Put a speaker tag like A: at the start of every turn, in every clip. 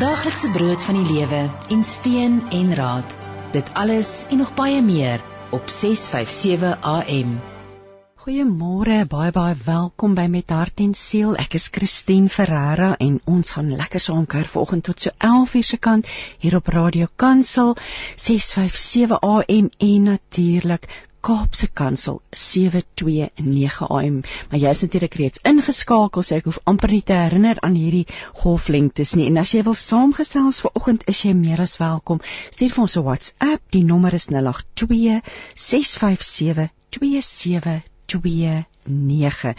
A: Daaglikse brood van die lewe en steun en raad. Dit alles en nog baie meer op 657 AM.
B: Goeiemôre, baie baie welkom by Met Hart en Siel. Ek is Christine Ferreira en ons gaan lekker saam kuier vanoggend tot so 11:00 se kant hier op Radio Kansel 657 AM en natuurlik Kaapse Kansel 729 AM. Maar jy is natuurlik reeds ingeskakel, so ek hoef amper nie te herinner aan hierdie golflengtes nie. En as jy wil saamgesels vanoggend, is jy meer as welkom. Stuur vir ons 'n WhatsApp. Die nommer is 082 657 2729 9.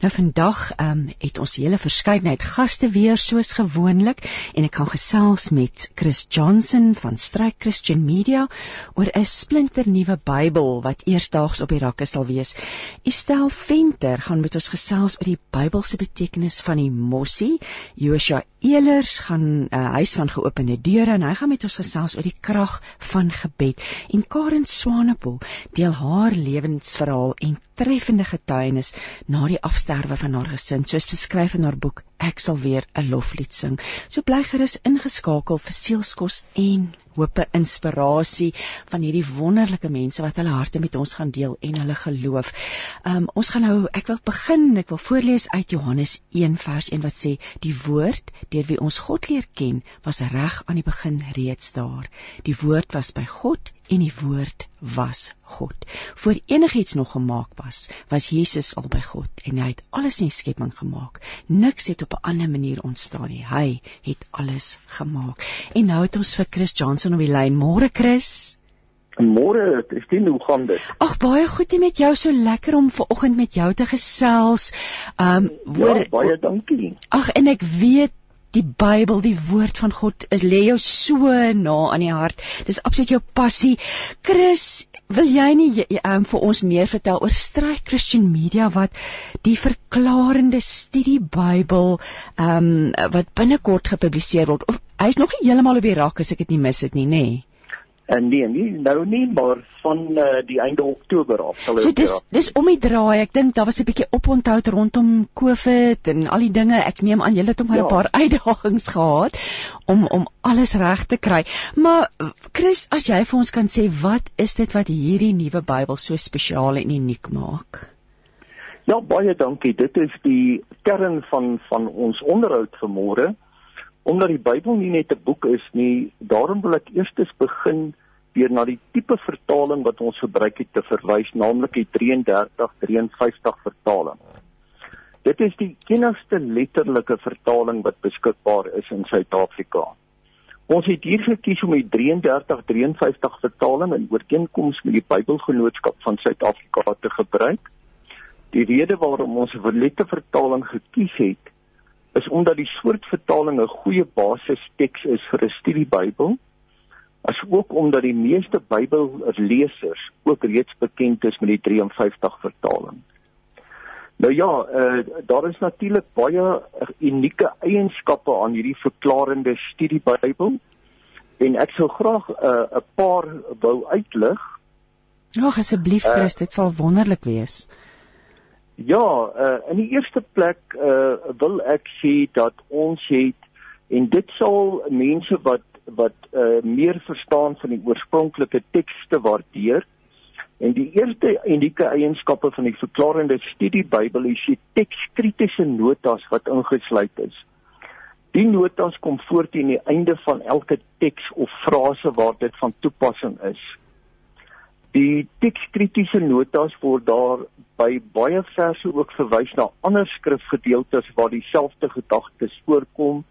B: Nou vandag ehm um, het ons hele verskeidenheid gaste weer soos gewoonlik en ek gaan gesels met Chris Johnson van Strike Christian Media oor 'n splinter nuwe Bybel wat eersdaags op die rakke sal wees. Estel Venter gaan met ons gesels oor die Bybelse betekenis van die mossie. Joshua Elers gaan 'n uh, huis van geopende deure en hy gaan met ons gesels oor die krag van gebed. En Karen Swanepoel deel haar lewensverhaal en treffende getuienis na die afsterwe van haar gesin, soos beskryf in haar boek Ek sal weer 'n loflied sing. So bly gerus ingeskakel vir sielskos en hoop en inspirasie van hierdie wonderlike mense wat hulle harte met ons gaan deel en hulle geloof. Um ons gaan nou ek wil begin, ek wil voorlees uit Johannes 1 vers 1 wat sê die woord deur wie ons God leer ken was reg aan die begin reeds daar. Die woord was by God en die woord was God. Voor enigiets nog gemaak was, was Jesus al by God en hy het alles in die skepping gemaak. Niks het op 'n ander manier ontstaan nie. Hy het alles gemaak. En nou het ons vir Chris Johnson op die lyn. Môre Chris.
C: Môre, Christine, hoe gaan dit?
B: Ag baie goed hier met jou. So lekker om ver oggend met jou te gesels. Um
C: hoor ja, baie dankie.
B: Ag en ek weet die Bybel, die woord van God is lê jou so na aan die hart. Dis absoluut jou passie. Chris, wil jy nie um, vir ons meer vertel oor Strike Christian Media wat die verklarende studie Bybel ehm um, wat binnekort gepubliseer word? Of hy's nog nie heeltemal op die rak as ek dit nie mis het nie, nê? Nee?
C: En nee, nie nou nie, maar van uh, die einde Oktober af
B: sal dit. So dis dis om die draai. Ek dink daar was 'n bietjie oponthou rondom COVID en al die dinge. Ek neem aan julle het ook maar 'n ja. paar uitdagings gehad om om alles reg te kry. Maar Chris, as jy vir ons kan sê wat is dit wat hierdie nuwe Bybel so spesiaal en uniek maak?
C: Ja, baie dankie. Dit is die kern van van ons onderhoud vanmôre omdat die Bybel nie net 'n boek is nie, daarom wil ek eers begin deur na die tipe vertaling wat ons gebruik het te verwys, naamlik die 3353 vertaling. Dit is die enigste letterlike vertaling wat beskikbaar is in Suid-Afrika. Ons het hier gekies om die 3353 vertaling in ooreenkoms met die Bybelgenootskap van Suid-Afrika te gebruik. Die rede waarom ons 'n verlette vertaling gekies het, is omdat die soort vertaling 'n goeie basisteks is vir 'n studiebybel, asook omdat die meeste Bybellesers ook reeds bekend is met die 53 vertaling. Nou ja, uh, daar is natuurlik baie unieke eienskappe aan hierdie verklarende studiebybel en ek sou graag eh, 'n uh, paar wou uitlig.
B: Ag asseblief Chris, uh, dit sal wonderlik wees.
C: Ja, uh, in die eerste plek uh, wil ek sê dat ons het en dit sal mense wat wat uh, meer verstaan van die oorspronklike tekste waardeer. En die eerste unieke eienskappe van die verklarende studie Bybel is die tekskritiese notas wat ingesluit is. Die notas kom voort teen die einde van elke teks of frase waar dit van toepassing is. Die tekskritiese notas word daar by baie verse ook verwys na ander skrifgedeeltes waar dieselfde gedagtes voorkom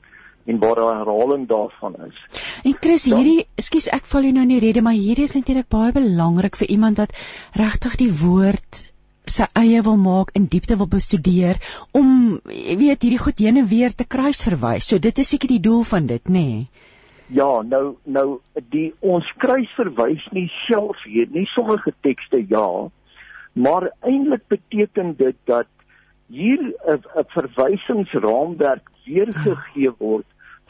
C: en waar daar herhaling daarvan is.
B: En Chris, hierdie, ekskuus ek val jou nou in die rede, maar hierdie is eintlik baie belangrik vir iemand wat regtig die woord sy eie wil maak en diepte wil bestudeer om jy weet hierdie goed heen en weer te kruis verwys. So dit is seker die doel van dit, nê? Nee?
C: Ja, nou nou die ons kruis verwys nie self hier nie sommige tekste ja, maar eintlik beteken dit dat hier 'n verwysingsraamwerk weergegee word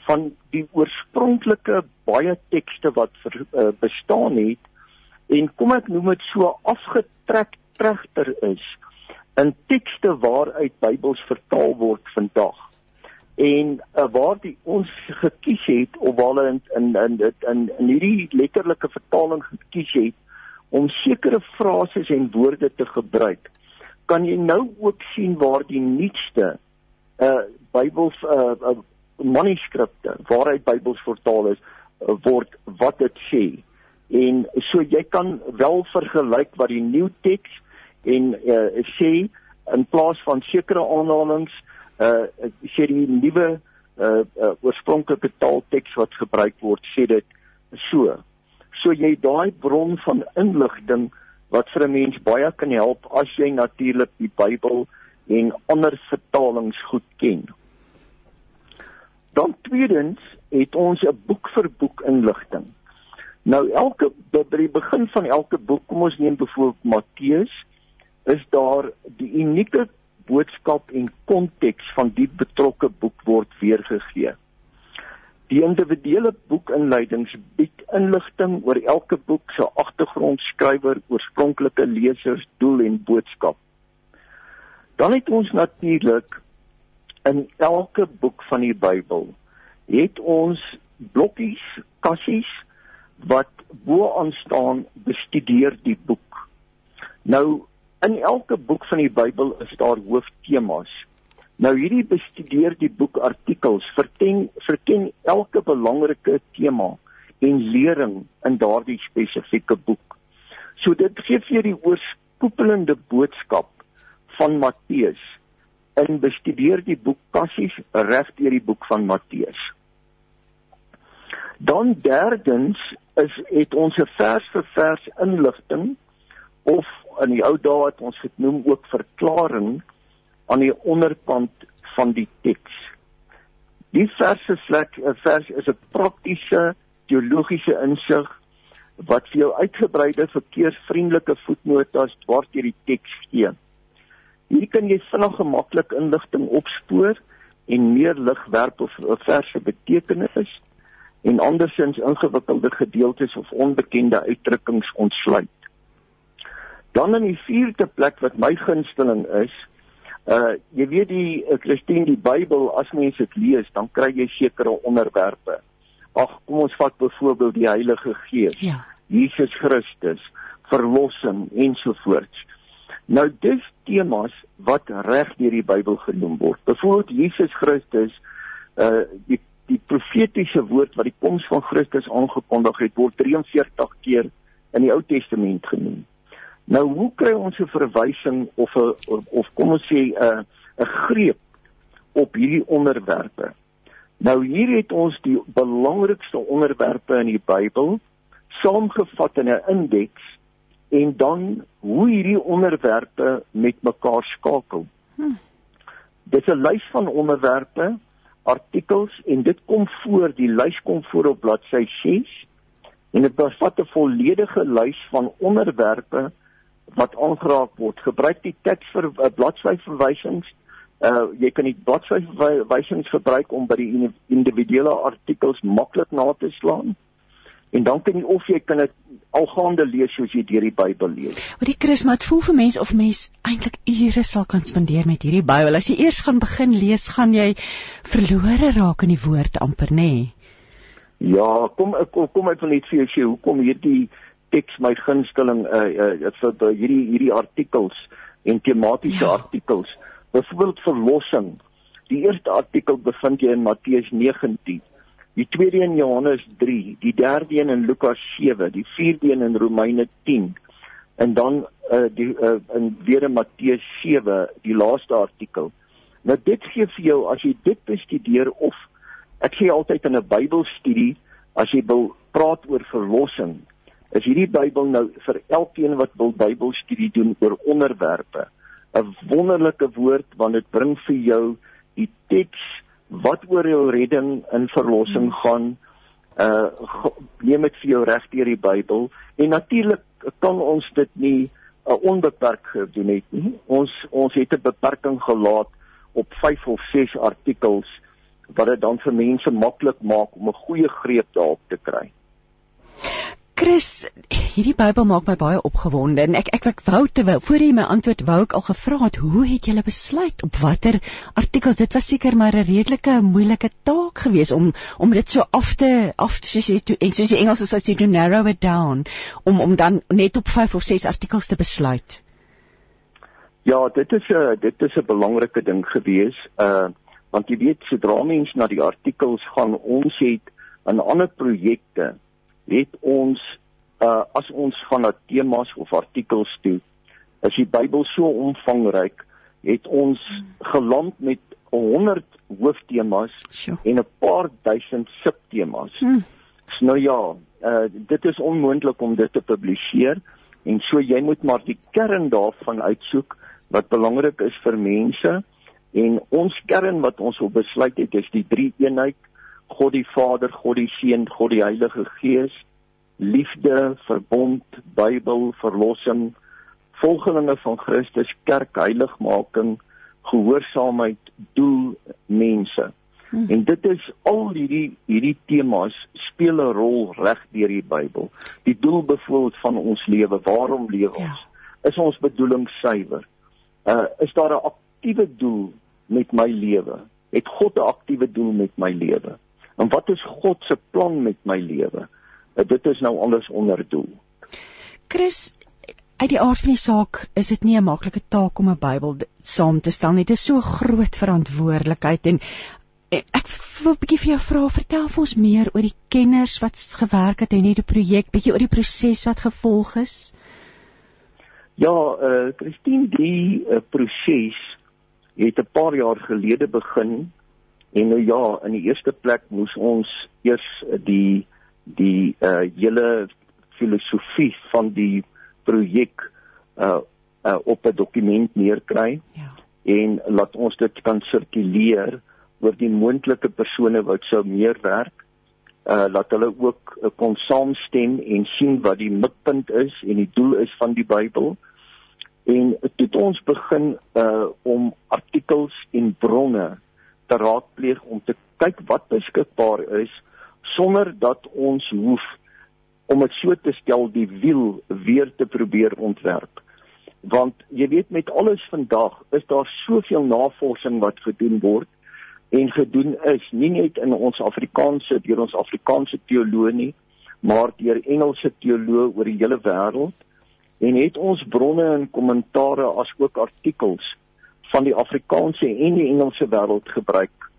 C: van die oorspronklike baie tekste wat ver, uh, bestaan het en kom ek noem dit so afgetrek terugter is in tekste waaruit Bybels vertaal word vandag. En uh, waar die ons gekies het of waar hulle in in in dit in, in hierdie letterlike vertaling gekies het om sekere frases en woorde te gebruik kan jy nou ook sien waar die nuutste uh Bybels uh, uh manuskripte waaruit Bybels vertaal is uh, word wat dit sê. En so jy kan wel vergelyk wat die nuwe teks en uh, sê in plaas van sekere aanhalinge uh sê die nuwe uh, uh oorspronklike taalteks wat gebruik word sê dit so. So jy daai bron van inligting wat vir 'n mens baie kan help as jy natuurlik die Bybel en ander vertalings goed ken. Dan tweedens het ons 'n boek vir boek inligting. Nou elke by die begin van elke boek, kom ons neem byvoorbeeld Matteus, is daar die unieke boodskap en konteks van die betrokke boek word weergegee. Die individuele boekinleidings bied inligting oor elke boek se agtergrond, skrywer, oorspronklike lesers, doel en boodskap. Dan het ons natuurlik in elke boek van die Bybel het ons blokkies, kassies wat bo aan staan bestudeer die boek. Nou In elke boek van die Bybel is daar hooftemas. Nou hierdie bestudeer die boek artikels verken verken elke belangrike tema en lering in daardie spesifieke boek. So dit gee vir die oorskoepelende boodskap van Matteus in bestudeer die boek passief reg deur die boek van Matteus. Dan derdens is het ons 'n vers vir vers inligting of in die ou dae het ons dit noem ook verklaring aan die onderkant van die teks. Die verse vlek 'n vers is 'n praktiese teologiese insig wat vir jou uitgebreide verkeersvriendelike voetnotas deur die teks gee. Hier kan jy vinnig gemaklik inligting opspoor en meer lig werp op 'n vers se betekenis en andersins ingewikkelde gedeeltes of onbekende uitdrukkings ontsluit. Dan in die vierde plek wat my gunsteling is, uh jy weet die uh, Christine die Bybel as mens dit lees, dan kry jy sekere onderwerpe. Ag, kom ons vat byvoorbeeld die Heilige Gees. Ja. Jesus Christus, verlossing ensovoorts. Nou dis temas wat reg deur die Bybel genoem word. Byvoorbeeld Jesus Christus uh die die profetiese woord wat die koms van Christus aangekondig het, word 43 keer in die Ou Testament genoem. Nou hoe kry ons 'n verwysing of 'n of kom ons sê 'n 'n greep op hierdie onderwerpe? Nou hier het ons die belangrikste onderwerpe in die Bybel saamgevat in 'n indeks en dan hoe hierdie onderwerpe met mekaar skakel. Hm. Dit is 'n lys van onderwerpe, artikels en dit kom voor, die lys kom voor op bladsy 6 en dit bevat 'n volledige lys van onderwerpe wat aangeraak word. Gebruik die teks vir uh, bladsyverwysings. Uh jy kan die bladsyverwysings gebruik om by die individuele artikels maklik na te slaan. En dan kan jy of jy kan dit algaande lees soos jy deur die Bybel lees.
B: Maar die Chris, maar dit voel vir mense of mens eintlik ure sal kan spandeer met hierdie Bybel. As jy eers gaan begin lees, gaan jy verlore raak in die woord amper nê. Nee?
C: Ja, kom kom, kom ek wil net vir jou sê hoekom hierdie teks my gunsteling uh uh vir hierdie hierdie artikels en tematiese ja. artikels. Byvoorbeeld verlossing. Die eerste artikel bevind jy in Matteus 19. Die tweede in Johannes 3, die derde een in Lukas 7, die vierde een in Romeine 10 en dan uh die uh in weer in Matteus 7, die laaste artikel. Nou dit gee vir jou as jy dit bestudeer of ek sê altyd in 'n Bybelstudie as jy wil praat oor verlossing, is hierdie Bybel nou vir elkeen wat wil Bybelstudie doen oor onderwerpe 'n wonderlike woord want dit bring vir jou die teks wat oor jou redding en verlossing hmm. gaan. Uh neem dit vir jou reg deur die Bybel. En natuurlik kan ons dit nie uh, onbeperk gedoen het nie. Ons ons het 'n beperking gelaat op 5 of 6 artikels wat dit dan vir mense maklik maak om 'n goeie greep daarop te kry
B: Chris, hierdie Bybel maak my baie opgewonde en ek ek ek wou terwyl voor jy my antwoord wou ek al gevra het hoe het julle besluit op watter artikels dit was seker maar 'n redelike moeilike taak geweest om om dit so af te af te jy toe en soos die Engels sê jy to narrow it down om om dan net op 5 of 6 artikels te besluit.
C: Ja, dit is 'n dit is 'n belangrike ding geweest uh want jy weet sodra mens na die artikels gaan ons het 'n ander projekte het ons uh as ons van na temas of artikels toe is die Bybel so omvangryk het ons geland met 100 hooftemas sure. en 'n paar duisend subtemas. Hmm. So nou ja, uh dit is onmoontlik om dit te publiseer en so jy moet maar die kern daarvan uitsoek wat belangrik is vir mense en ons kern wat ons wil besluit het is die drie eenheid God die Vader, God die Seun, God die Heilige Gees, liefde, verbond, Bybel, verlossing, volgelinge van Christus, kerk, heiligmaking, gehoorsaamheid, doel, mense. Hmm. En dit is al hierdie hierdie temas speel 'n rol reg deur die Bybel. Die doel bevoeld van ons lewe, waarom ons? Ja. Is ons bedoeling suiwer? Uh is daar 'n aktiewe doel met my lewe? Het God 'n aktiewe doel met my lewe? En wat is God se plan met my lewe? Uh, dit is nou alles onder doel.
B: Chris, uit die aard van die saak is dit nie 'n maklike taak om 'n Bybel saam te stel nie. Dit is so groot verantwoordelikheid en ek wil 'n bietjie vir jou vra, vertel vir ons meer oor die kenners wat gewerk het en hierdie projek, bietjie oor die proses wat gevolg is.
C: Ja, eh uh, Christine, die uh, proses het 'n paar jaar gelede begin En nou ja, in die eerste plek moes ons eers die die uh hele filosofie van die projek uh, uh op 'n dokument neerkry. Ja. En laat ons dit kan sirkuleer oor die moontlike persone wat sou meer werk. Uh laat hulle ook uh, kon saamstem en sien wat die mikpunt is en die doel is van die Bybel. En dit ons begin uh om artikels en bronne te raadpleeg om te kyk wat beskikbaar is sonder dat ons hoef om dit so te stel die wiel weer te probeer ontwerp. Want jy weet met alles vandag is daar soveel navorsing wat gedoen word en gedoen is nie net in ons Afrikaanse deur ons Afrikaanse teoloë nie, maar deur Engelse teoloë oor die hele wêreld en het ons bronne en kommentare as ook artikels van die Afrikaanse en die Engelse wêreld gebruik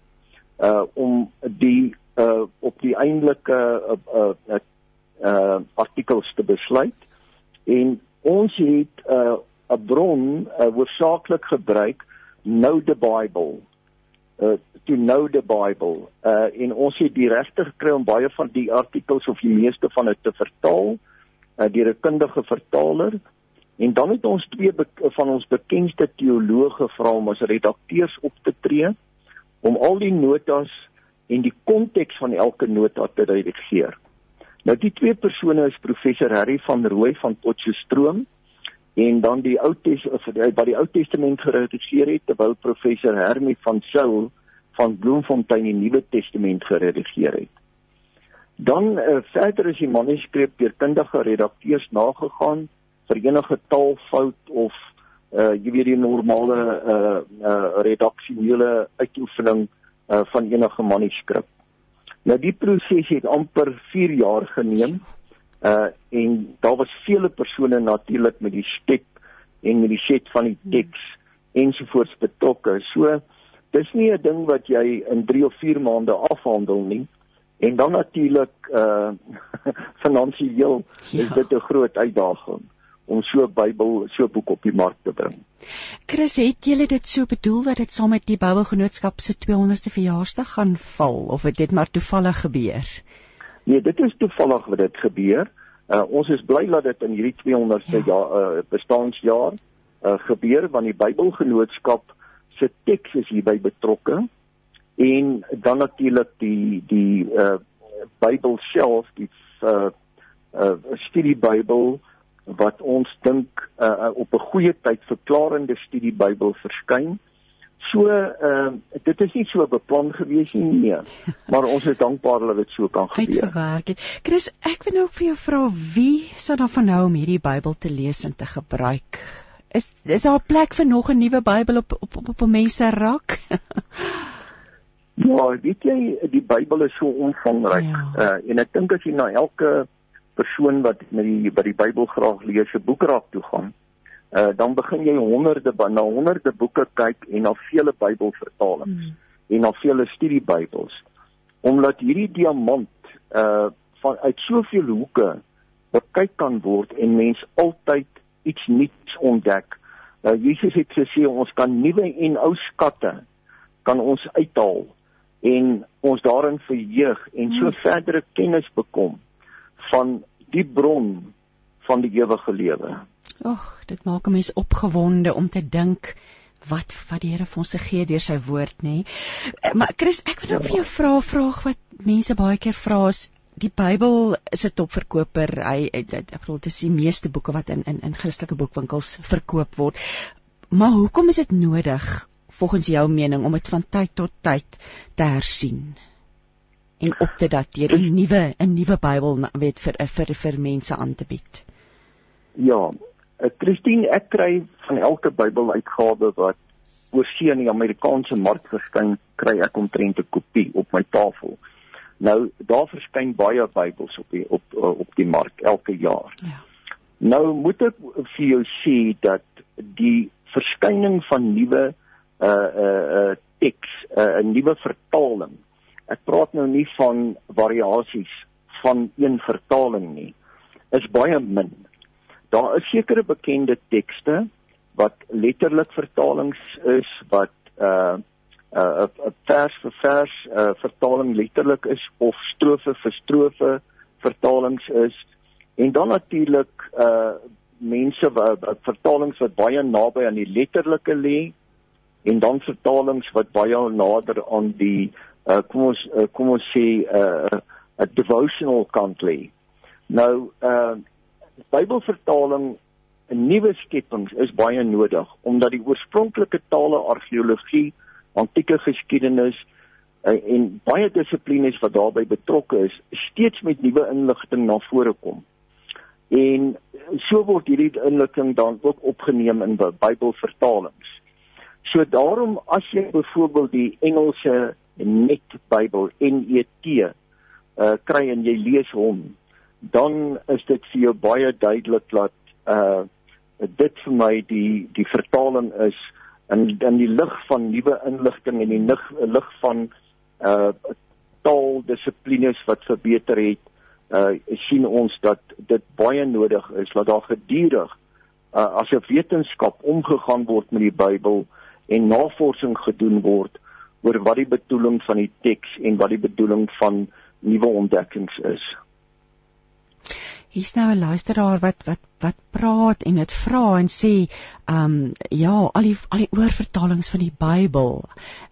C: uh om die uh op die eintlike uh uh, uh artikels te besluit. En ons het uh 'n bron uh, hoofsaaklik gebruik nou the bible. Uh to know the bible. Uh en ons het die regte gekry om baie van die artikels of die meeste van dit te vertaal. Uh deur 'n kundige vertaler En dan het ons twee van ons bekendste teoloë gevra om as redakteurs op te tree om al die notas en die konteks van elke nota te redigeer. Nou die twee persone is professor Harry van Rooi van Potchefstroom en dan die Ou Testament wat die Ou Testament geredigeer het terwyl professor Hermie van Saul van Bloemfontein die Nuwe Testament geredigeer het. Dan uh, verder is die manuskrip deur kundige redakteurs nagegaan vir enige taalfout of uh jy weet die normale uh uh redaksionele uitoefening uh van enige manuskrip. Nou die proses het amper 4 jaar geneem. Uh en daar was vele persone natuurlik met die skep en met die set van die teks ensovoorts betrokke. So dis nie 'n ding wat jy in 3 of 4 maande afhandel nie. En dan natuurlik uh finansiëel ja. is dit 'n groot uitdaging om so 'n Bybel, so 'n boek op die mark te bring.
B: Chris, het julle dit so bedoel dat dit saam met die Bybelgenootskap se 200ste verjaarsdag gaan val of het dit maar toevallig gebeur?
C: Nee, dit is toevallig wat dit gebeur. Uh, ons is bly dat dit in hierdie 200ste ja. jaar uh, bestaanjaar uh, gebeur want die Bybelgenootskap se teks is hierby betrokke en dan natuurlik die die uh, Bybel self, die uh, uh, studie Bybel wat ons dink uh, op 'n goeie tyd verklarende studie Bybel verskyn So ehm uh, dit is nie so beplan gewees nie, nee. maar ons is dankbaar dat dit so kan gebeur.
B: Uitgewerk het. Chris, ek wil nou vir jou vra wie sou dan van nou om hierdie Bybel te lees en te gebruik? Is is daar 'n plek vir nog 'n nuwe Bybel op op op, op mense rak?
C: ja, weet jy, die Bybel is so omvangryk. Ja. Uh, en ek dink as jy na elke persoon wat met die by die Bybel graag lees, 'n boek raak toe gaan, uh, dan begin jy honderde na honderde boeke kyk en na vele Bybelvertalings hmm. en na vele studiebybels omdat hierdie diamant uh van uit soveel hoeke bekyk kan word en mens altyd iets nuuts ontdek. Uh Jesus het gesê ons kan nuwe en ou skatte kan ons uithaal en ons daarin verheug en so hmm. verdere kennis bekom van die bron van die ewige lewe.
B: Ag, dit maak 'n mens opgewonde om te dink wat wat die Here vir ons gee deur sy woord, nê. Nee. Maar Chris, ek wil ook vir jou vra 'n vraag wat mense baie keer vra is die Bybel is 'n topverkoper. Hy ek bedoel dit is die meeste boeke wat in in in Christelike boekwinkels verkoop word. Maar hoekom is dit nodig volgens jou mening om dit van tyd tot tyd te hersien? En op te dateer 'n nuwe 'n nuwe Bybel weet vir vir vir mense aan te bied.
C: Ja, Uh, Christine, ek kry van elke Bybel-uitgawe wat oorsee in die Amerikaanse mark verskyn, kry ek omtrent 'n kopie op my tafel. Nou, daar verskyn baie Bybels op die op uh, op die mark elke jaar. Ja. Nou moet ek vir jou sê dat die verskyning van nuwe uh uh uh teks, 'n uh, nuwe vertaling. Ek praat nou nie van variasies van een vertaling nie. Is baie min. Daar is sekere bekende tekste wat letterlik vertalings is wat uh 'n uh, 'n vers vir vers uh, vertaling letterlik is of strofe vir strofe vertalings is en dan natuurlik uh mense wat vertalings wat baie naby aan die letterlike lê en dan vertalings wat baie nader aan die uh kom ons uh, kom ons sê uh 'n devotional kant lê. Nou uh Bybelvertaling 'n nuwe skepings is baie nodig omdat die oorspronklike tale argeologie, antieke geskiedenis eh, en baie dissiplines wat daarbey betrokke is, steeds met nuwe inligting na vore kom. En so word hierdie inligting dan ook opgeneem in Bybelvertalings. So daarom as jy byvoorbeeld die Engelse Net Bybel NET uh, kry en jy lees hom, dan is dit vir jou baie duidelik dat uh dit vir my die die vertaling is in in die lig van nuwe inligting en die lig van uh taaldissiplines wat verbeter het uh sien ons dat dit baie nodig is dat daar gedurig uh as 'n wetenskap omgegaan word met die Bybel en navorsing gedoen word oor wat die bedoeling van die teks en wat die bedoeling van nuwe ontdekkings is
B: hier's nou 'n luisteraar wat wat wat praat en dit vra en sê ehm um, ja al die al die oorvertalings van die Bybel.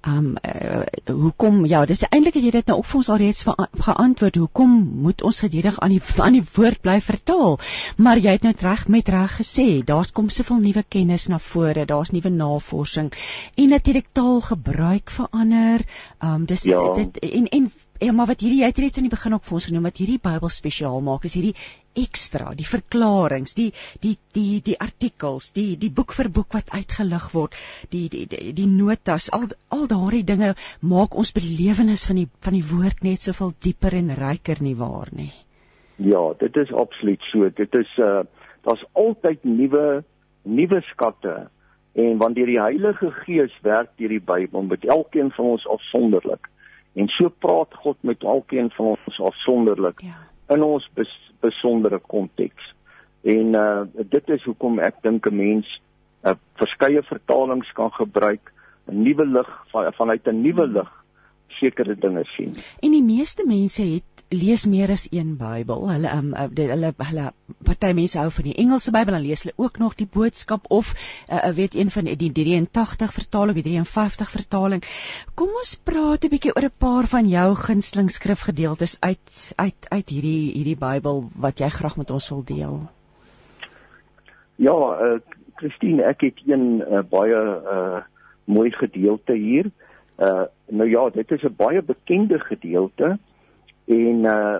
B: Ehm um, uh, hoekom ja dis eintlik het jy dit nou op vir ons alreeds geantwoord hoekom moet ons geduldig aan die aan die woord bly vertaal? Maar jy het nou reg met reg gesê daar's kom soveel nuwe kennis na vore daar's nuwe navorsing en natuurlik taalgebruik verander. Ehm um, dis ja. dit en en Ja, maar wat hierdie jy het reeds in die begin ook vir ons genoem wat hierdie Bybel spesiaal maak is hierdie ekstra, die verklaringe, die die die die artikels, die die boek vir boek wat uitgelig word, die die die, die notas, al al daardie dinge maak ons belewenis van die van die woord net soveel dieper en ryker nie waar nie.
C: Ja, dit is absoluut so. Dit is uh daar's altyd nuwe nuwe skatte en wanneer die Heilige Gees werk deur die Bybel met elkeen van ons afsonderlik en so praat God met elkeen van ons afsonderlik ja. in ons bes, besondere konteks. En uh dit is hoekom ek dink 'n mens 'n uh, verskeie vertalings kan gebruik, 'n nuwe lig van vanuit 'n nuwe lig sekere dinge sien.
B: En die meeste mense het lees meer as een Bybel. Hulle um, hulle hulle party mense hou van die Engelse Bybel en lees hulle ook nog die boodskap of uh, weet een van die 83 vertaling, die 53 vertaling. Kom ons praat 'n bietjie oor 'n paar van jou gunsteling skrifgedeeltes uit uit uit hierdie hierdie Bybel wat jy graag met ons wil deel.
C: Ja, uh, Christine, ek het een uh, baie uh mooi gedeelte hier. Uh nou ja, dit is 'n baie bekende gedeelte en uh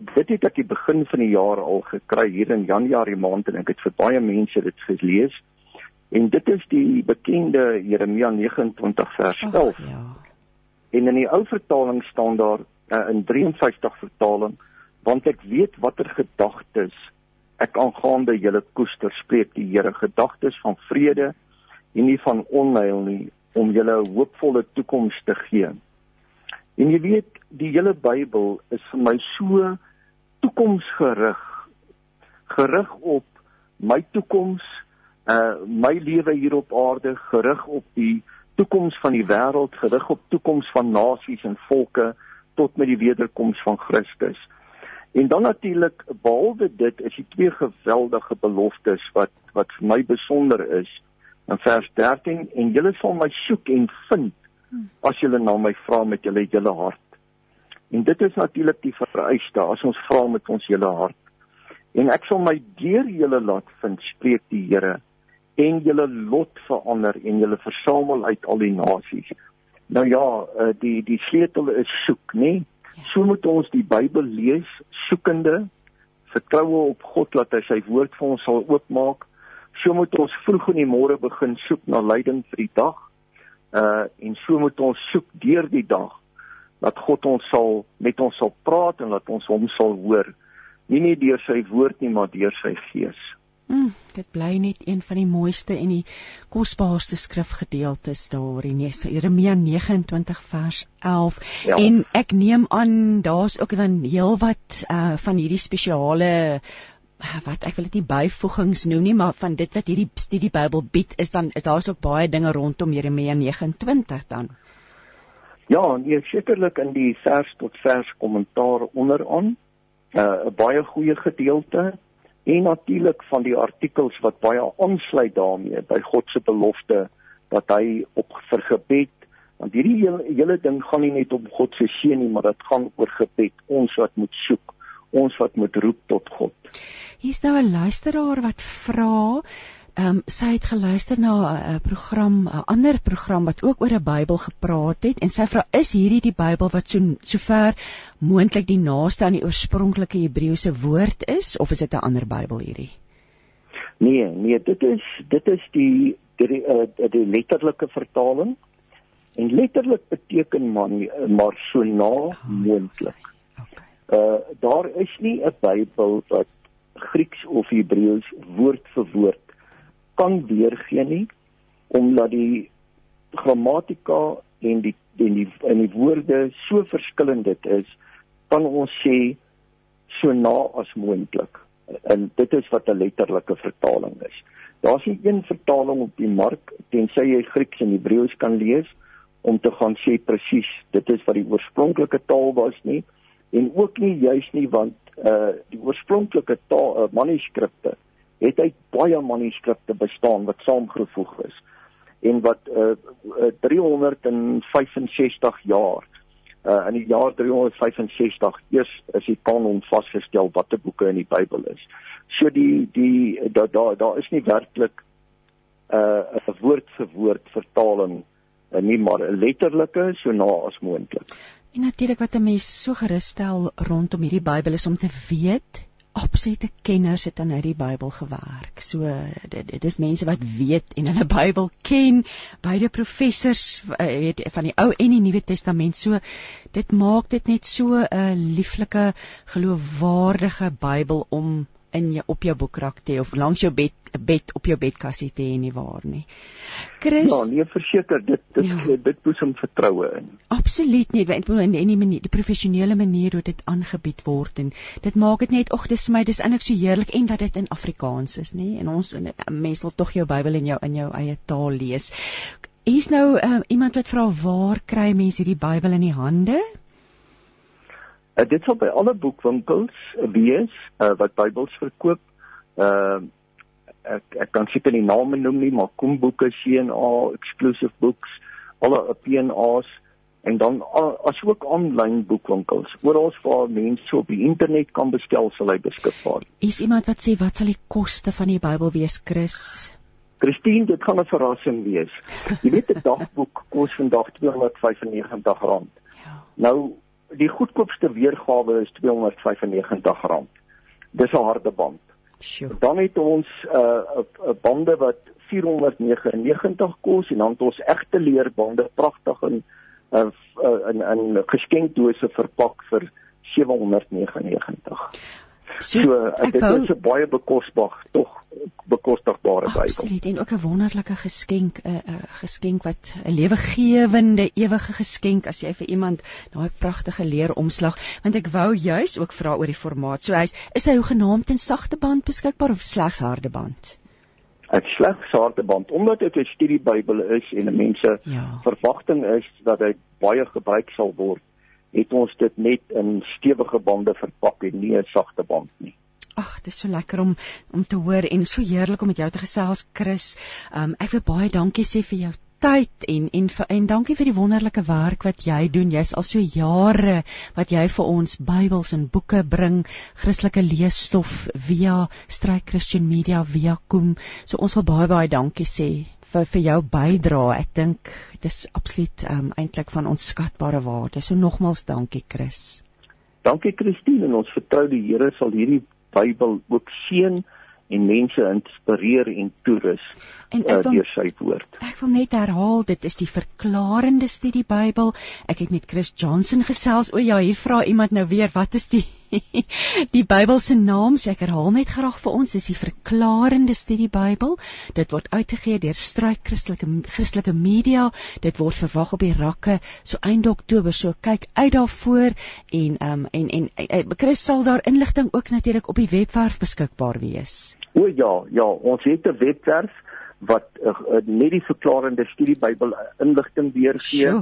C: dit het ek die begin van die jaar al gekry hier in Januarie maand en ek het vir baie mense dit gelees. En dit is die bekende Jeremia 29 vers 11. Och, ja. En in die ou vertaling staan daar uh, in 53 vertaling want ek weet watter gedagtes ek aangaande julle koester spreek die Here gedagtes van vrede en nie van onheil nie om julle 'n hoopvolle toekoms te gee. En jy weet die hele Bybel is vir my so toekomsgerig gerig op my toekoms uh my lewe hier op aarde gerig op die toekoms van die wêreld gerig op toekoms van nasies en volke tot met die wederkoms van Christus. En dan natuurlik behalwe dit is die twee geweldige beloftes wat wat vir my besonder is in vers 13 en julle sal my soek en vind as julle na my vra met julle hele hart. En dit is natuurlik die vereiste as ons vra met ons hele hart. En ek sal my deur julle laat vind, spreek die Here, en julle lot verander en julle versamel uit al die nasies. Nou ja, eh, die die sleutel is soek, nê? Ja. So moet ons die Bybel lees, soekende, vertroue op God dat hy sy woord vir ons sal oopmaak. So moet ons vroeg in die môre begin soek na leiding vir die dag. Uh en so moet ons soek deur die dag dat God ons sal met ons sal praat en dat ons hom sal hoor. Nie net deur sy woord nie, maar deur sy gees.
B: Mm, dit bly net een van die mooiste en die kosbaarste skrifgedeeltes daar in Jeremia 29 vers 11. Ja. En ek neem aan daar's ook dan heelwat uh van hierdie spesiale wat ek wil dit nie byvoegings noem nie, maar van dit wat hierdie studie Bybel bied is dan is daar's ook baie dinge rondom Jeremia 29 dan.
C: Ja, en jy sekerlik in die vers tot vers kommentaar onderaan uh, 'n baie goeie gedeelte en natuurlik van die artikels wat baie aansluit daarmee by God se belofte dat hy op vir gebed want hierdie hele, hele ding gaan nie net om God se seën nie maar dit gaan oor gebed ons wat moet soek ons wat moet roep tot God
B: Hier's nou 'n luisteraar wat vra Ehm um, sy het geluister na 'n uh, program, 'n ander program wat ook oor 'n Bybel gepraat het en sy vra is hierdie die Bybel wat so sover moontlik die naaste aan die oorspronklike Hebreëse woord is of is dit 'n ander Bybel hierdie?
C: Nee, nee, dit is dit is die die, uh, die letterlike vertaling. En letterlik beteken man maar so na moontlik. Uh daar is nie 'n Bybel wat Grieks of Hebreëus woord vir woord kan weergee nie omdat die grammatika en die en die en die woorde so verskillend dit is kan ons sê so na as moontlik en dit is wat 'n letterlike vertaling is. Daar's nie een vertaling op die mark tensy jy Grieks en Hebreëus kan lees om te gaan sê presies dit is wat die oorspronklike taal was nie en ook nie juis nie want uh die oorspronklike uh, manuskripte het hy baie manuskripte bestaan wat saamgevoeg is en wat uh, uh 365 jaar uh in die jaar 365 eers is die kanon vasgestel watter boeke in die Bybel is. So die die daar daar daar is nie werklik uh 'n woord vir woord vertaling uh, nie maar 'n letterlike so na as moontlik.
B: En natuurlik wat 'n mens so gerus stel rondom hierdie Bybel is om te weet absolute kenners het aan hierdie Bybel gewerk. So dit, dit is mense wat weet en hulle Bybel ken, beide professors eh, weet van die Ou en die Nuwe Testament. So dit maak dit net so 'n lieflike geloofwaardige Bybel om in jou op jou boekrak te of langs jou bed bed op jou bedkassie te hê nie waar nie.
C: Chris Ja, nee, verseker dit dit ja. dit boesem vertroue in.
B: Absoluut nie, want in die manier die professionele manier hoe dit aangebied word en dit maak dit net ag dis my dis eintlik so heerlik en dat dit in Afrikaans is, nê? En ons mense wil tog jou Bybel in jou in jou eie taal lees. Hier's nou uh, iemand wat vra waar kry mense hierdie Bybel in die hande?
C: Uh, dit sal by alle boekwinkels wees uh, wat Bybels verkoop. Uh ek ek kan seker nie name noem nie, maar Kom Boeke, CNA, Exclusive Books, alle PNA's en dan asook aanlyn boekwinkels. Oral waar mense op die internet kan bestel, sal hy beskikbaar.
B: Is iemand wat sê wat sal die koste van die Bybel wees, Chris?
C: Christine, dit gaan 'n verrassing wees. Jy weet 'n dagboek kos vandag R295. Ja. Nou die goedkoopste weergawe is R295. Dis 'n harde band. Sure. Dan het ons 'n uh, 'n bande wat 499 kos en dan het ons egte leerbande pragtig in uh, in 'n geskenkdose verpak vir 799. So, so dit wou... is 'n baie bekostig tog bekostigbare Bybel.
B: Absoluut en ook 'n wonderlike geskenk 'n uh, 'n uh, geskenk wat 'n lewegewende ewige geskenk as jy vir iemand daai pragtige leeromslag want ek wou juis ook vra oor die formaat. So hy's is hy hoegenaamd in sagte band beskikbaar of slegs harde band?
C: Dit slegs harde band omdat dit 'n studiebybel is en mense ja. verwagting is dat hy baie gebruik sal word het ons dit net in stewige bande verpak en nie 'n sagte band nie.
B: Ag, dit is so lekker om om te hoor en so heerlik om met jou te gesels, Chris. Um ek wil baie dankie sê vir jou tyd en en en dankie vir die wonderlike werk wat jy doen. Jy's al so jare wat jy vir ons Bybels en boeke bring, Christelike leesstof via Strike Christian Media via Kom. So ons wil baie baie dankie sê vir vir jou bydrae. Ek dink dit is absoluut um, eintlik van onskatbare waarde. So nogmals dankie Chris.
C: Dankie Christine en ons vertrou die Here sal hierdie Bybel ook seën en mense inspireer en toerus en uh, deur sy woord.
B: Ek wil net herhaal, dit is die verklarende studie Bybel. Ek het met Chris Johnson gesels. O ja, hier vra iemand nou weer, wat is die die Bybel se naam? So ek herhaal net graag vir ons, dis die verklarende studie Bybel. Dit word uitgegee deur Struik Christelike Christelike Media. Dit word verwag op die rakke so einde Oktober. So kyk uit daarvoor en um en en, en, en Chris sal daar inligting ook natuurlik op die webwerf beskikbaar wees.
C: O ja, ja, ons het 'n webwerf wat uh, net die verklarende studie Bybel inligting weergee.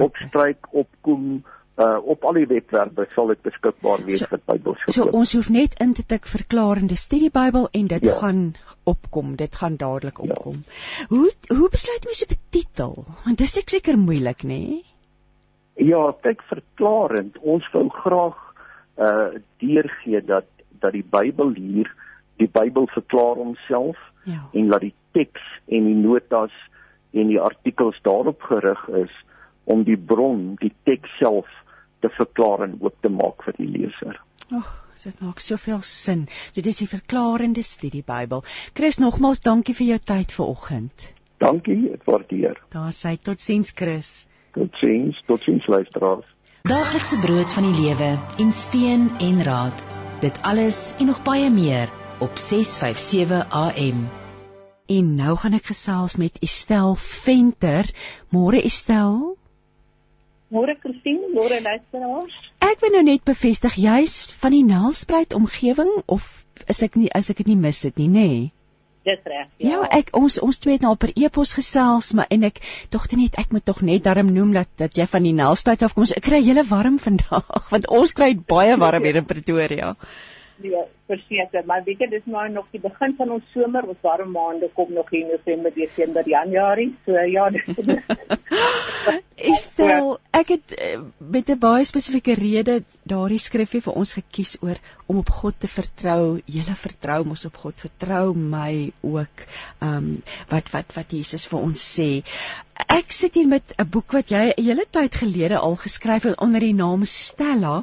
C: Opstryk opkom uh op al die webwerwe sal dit beskikbaar wees so, vir Bybelskool.
B: So ons hoef net in te tik verklarende studie Bybel en dit ja. gaan opkom. Dit gaan dadelik ja. opkom. Ja. Hoe hoe besluit mens op 'n titel? Want dis seker moeilik, nê? Nee?
C: Ja, kyk verklarend. Ons wou graag uh deurgee dat dat die Bybel hier die Bybel verklaar homself ja. en laat die teks en die notas en die artikels daarop gerig is om die bron, die teks self te verklaar en oop te maak vir die leser.
B: Ag, dit maak soveel sin. Dit is die verklarende studie Bybel. Chris, nogmaals dankie vir jou tyd vanoggend.
C: Dankie, ek waardeer.
B: Daar sê totsiens Chris.
C: Totsiens, totsiens luisteraars.
A: Daaglikse brood van die lewe en steun en raad. Dit alles en nog baie meer op 657 AM.
B: En nou gaan ek gesels met Estel Venter. Môre Estel.
D: Môre Christine, môre luisteraars.
B: Ek wil nou net bevestig jy's van die Nelspruit omgewing of is ek nie as ek dit nie mis dit nie, nê? Nee?
D: Dis reg. Ja.
B: ja, ek ons ons twee het nou per e-pos gesels, maar en ek dogte net ek moet tog net darm noem dat dat jy van die Nelspruit afkom. Ek kry hele warm vandag want ons kry baie warm hier in Pretoria.
D: Nee, verseker, maar weet jy dis nou nog die begin van ons somer, ons warm maande kom nog in November, Desember, Januarie. So ja, dis
B: Estel, ek het eh, met 'n baie spesifieke rede daardie skrifgie vir ons gekies oor om op God te vertrou. Julle vertrou mos op God, vertrou my ook. Ehm um, wat wat wat Jesus vir ons sê. Ek sit hier met 'n boek wat jy 'n hele tyd gelede al geskryf het onder die naam Stella.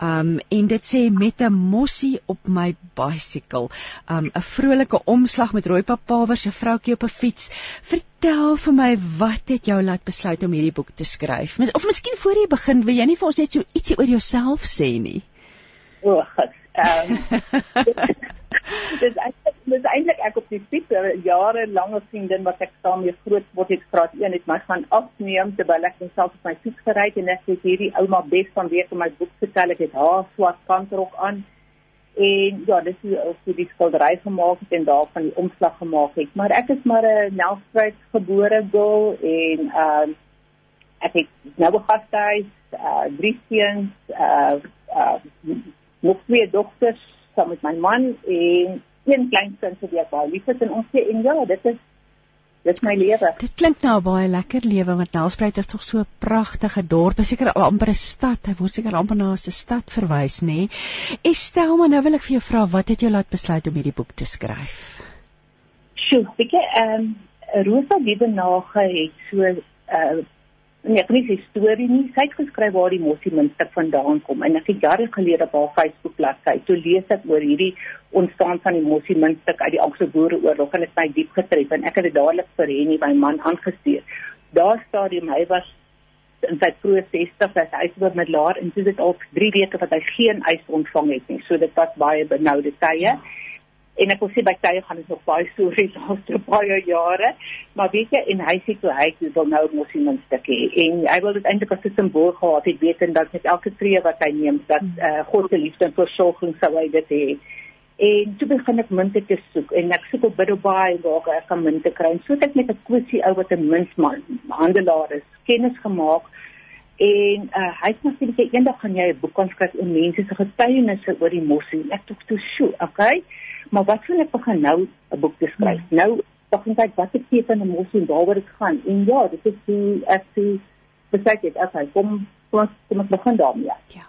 B: Um en dit sê met 'n mossie op my bicycle. Um 'n vrolike omslag met rooi papawers, 'n vroutjie op 'n fiets. Vertel vir my wat het jou laat besluit om hierdie boek te skryf? Of miskien voor jy begin, wil jy nie vir ons net so ietsie oor jouself sê nie?
D: O, ehm dis dis eintlik ek op die fiets jare lange vriendin wat ek saam mee groot word het graad 1 het my gaan afneem terwyl ek myself op my fiets gery het en ek het hierdie ouma bes van week in my boek vertel ek het haar swart kantrok aan en ja dis hoe die skildery gemaak het en daarvan die omslag gemaak het. Maar ek is maar 'n Nelspruit gebore girl en ehm uh, ek het nou 'n gasthuis uh drie seuns uh uh nog twee dogters saam met my man en een klein kind vir wie ek baie lief is en ons sê en ja, dit is dit is my lewe.
B: Dit klink nou baie lekker lewe want Nelspruit is tog so 'n pragtige dorp, seker amper 'n stad. Hy word seker amper na 'n stad verwys, nê? Nee? Estel, maar nou wil ek vir jou vra, wat het jou laat besluit om hierdie boek te skryf?
D: Sjoe, weet jy, ehm um, Rosa Liebenage het so uh nee, ek weet nie storie nie. Sy het geskryf waar die mossie minste vandaan kom en ek het jare gelede op haar Facebook bladsy toe lees ek oor hierdie ontstaan van die mossie minste uit die Anglo-Boereoorlog en dit het my diep getref en ek het dit dadelik vir Henny my man aangestuur. Daar stadium hy was in sy vroeë 60s as hy was met laer en dit het al 3 weke wat hy geen eis ontvang het nie. So dit was baie benoude tye. Ja en ek wil sê by tye gaan dit nog baie stories laaste baie jare. Maar weet jy en hy sê toe hy wil nou mos iemand stukkie en hy wil dit eintlik as 'n simbool gehad het weet en dat met elke tree wat hy neem dat uh, God se liefde en versorging sou hy dit hê. En toe begin ek munte te soek en ek soek op Biddelbaai waar ek kan munte kry. En so het ek met 'n kwessie ou wat 'n muntman handelaar is kennis gemaak. En uh, hy sê natuurlik eendag gaan jy 'n boek kan skryf oor mense se getuienisse oor die mossie. Ek dink toe, "Sjoe, okay." Maar wat sou ek begin nou 'n boek te skryf? Hmm. Nou begin kyk wat ek teken en mos en waaroor dit gaan. En ja, dit is die ek sê besig dit as hy kom kom kom ons begin daarmee.
B: Ja.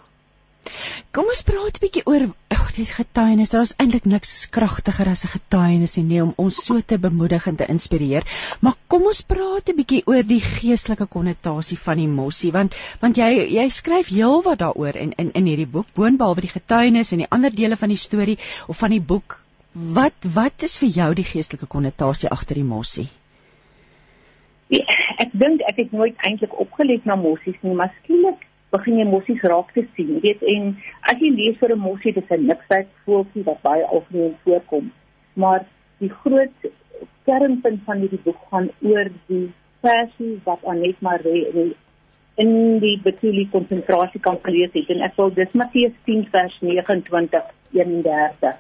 B: Kom ons praat 'n bietjie oor oh, dit getuienis. Daar is eintlik niks kragtiger as 'n getuienis nie om ons so te bemoedig en te inspireer. Maar kom ons praat 'n bietjie oor die geestelike konnotasie van die mossie want want jy jy skryf heelwat daaroor in in in hierdie boek boonbehalwe die getuienis en die ander dele van die storie of van die boek Wat wat is vir jou die geestelike konnotasie agter die mossie?
D: Ja, ek dink ek het nooit eintlik opgelet na mossies nie, maar skielik begin jy mossies raak te sien. Jy weet en as jy lees oor 'n mossie, dis 'n niksheid voeltjie wat baie algemeen voorkom. Maar die groot kernpunt van hierdie boek gaan oor die versie wat Anet Maree in in die Betulie konsentrasiekamp gelees het en ek wil dis Matteus 10 vers 29 31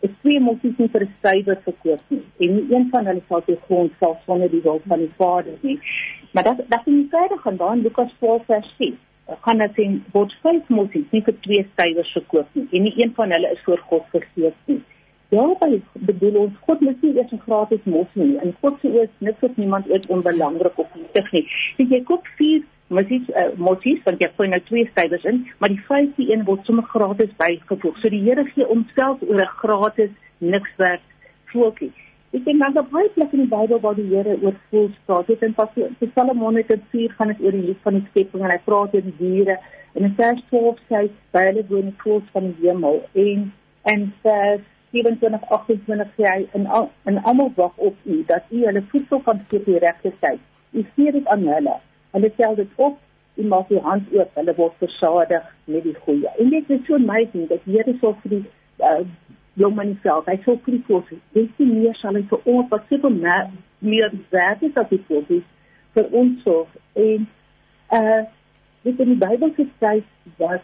D: is twee mossies nie vir 'n stywer verkoop nie. En nie een van hulle sal te grond val sonder die wil van die Vader nie. Maar dat dat is nie verder gaan dan Lukas 4:6. Kan dit sien word vyf mossies nie vir twee stywers verkoop nie. En nie een van hulle is voor God vergeet nie. Ja, by bedoel ons God moet nie eers 'n gratis mossie nie. In God se oë is niks vir niemand ooit onbelangrik of nuttig nie. Jy koop vier mossies uh, mossies want jy gooi nou twee stywers in, maar die vyfde een word sommer gratis bygevoeg. So die Here gee homself oor 'n gratis niks werd voeltjie. Ek dink dan op baie plekke in die Bybel waar die Here oor voel praat. Dit in dit vier gaan dit oor die lief van die skepping en hy praat oor die diere. En in vers 12 sê hy by hulle woon die voëls van die hemel en en vers 27 28 sê hy en al, en almal wag op u dat u hulle voedsel kan gee op die regte tyd. U gee dit aan hulle Hulle tel dit op en maak die hand oop. Hulle word versadig met die goeie. En dit is so amazing dat die Here so vir die uh, jong man self, hy so vir die kos. Dis die meer sal hy vir ons wat soveel meer meer werd is as die kos vir ons so. En uh dit in die Bybel geskryf was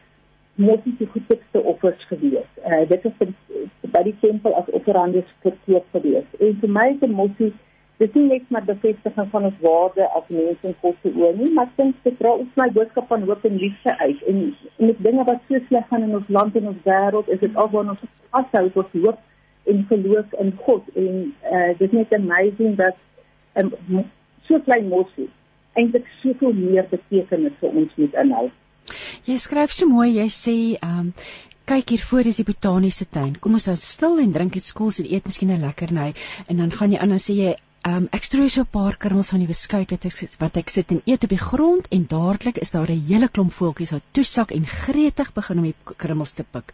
D: moet die goedste offers gewees. Uh dit is by die tempel as offerandes verkoop gewees. En vir my is mossie Dit nie net maar bevestiging van ons waarde as mense in God se oë nie, maar dit dra ons my boodskap van hoop en liefde uit. En en die dinge wat so sleg gaan in ons land en ons wêreld, is dit alwaar ons vashou tot hoop en geloof in God. En uh, dit is net amazing dat 'n um, so klein mosie eintlik soveel meer betekenis vir ons moet inhou.
B: Jy skryf so mooi, jy sê ehm um, kyk hier voor is die botaniese tuin. Kom ons hou stil en drink iets koels en eet miskien 'n lekkerny en dan gaan jy aan en sê jy Um ek strooi so 'n paar krummels van die beskuit wat ek wat ek sit en eet op die grond en dadelik is daar 'n hele klomp voeltjies wat toesak en gretig begin om die krummels te pik.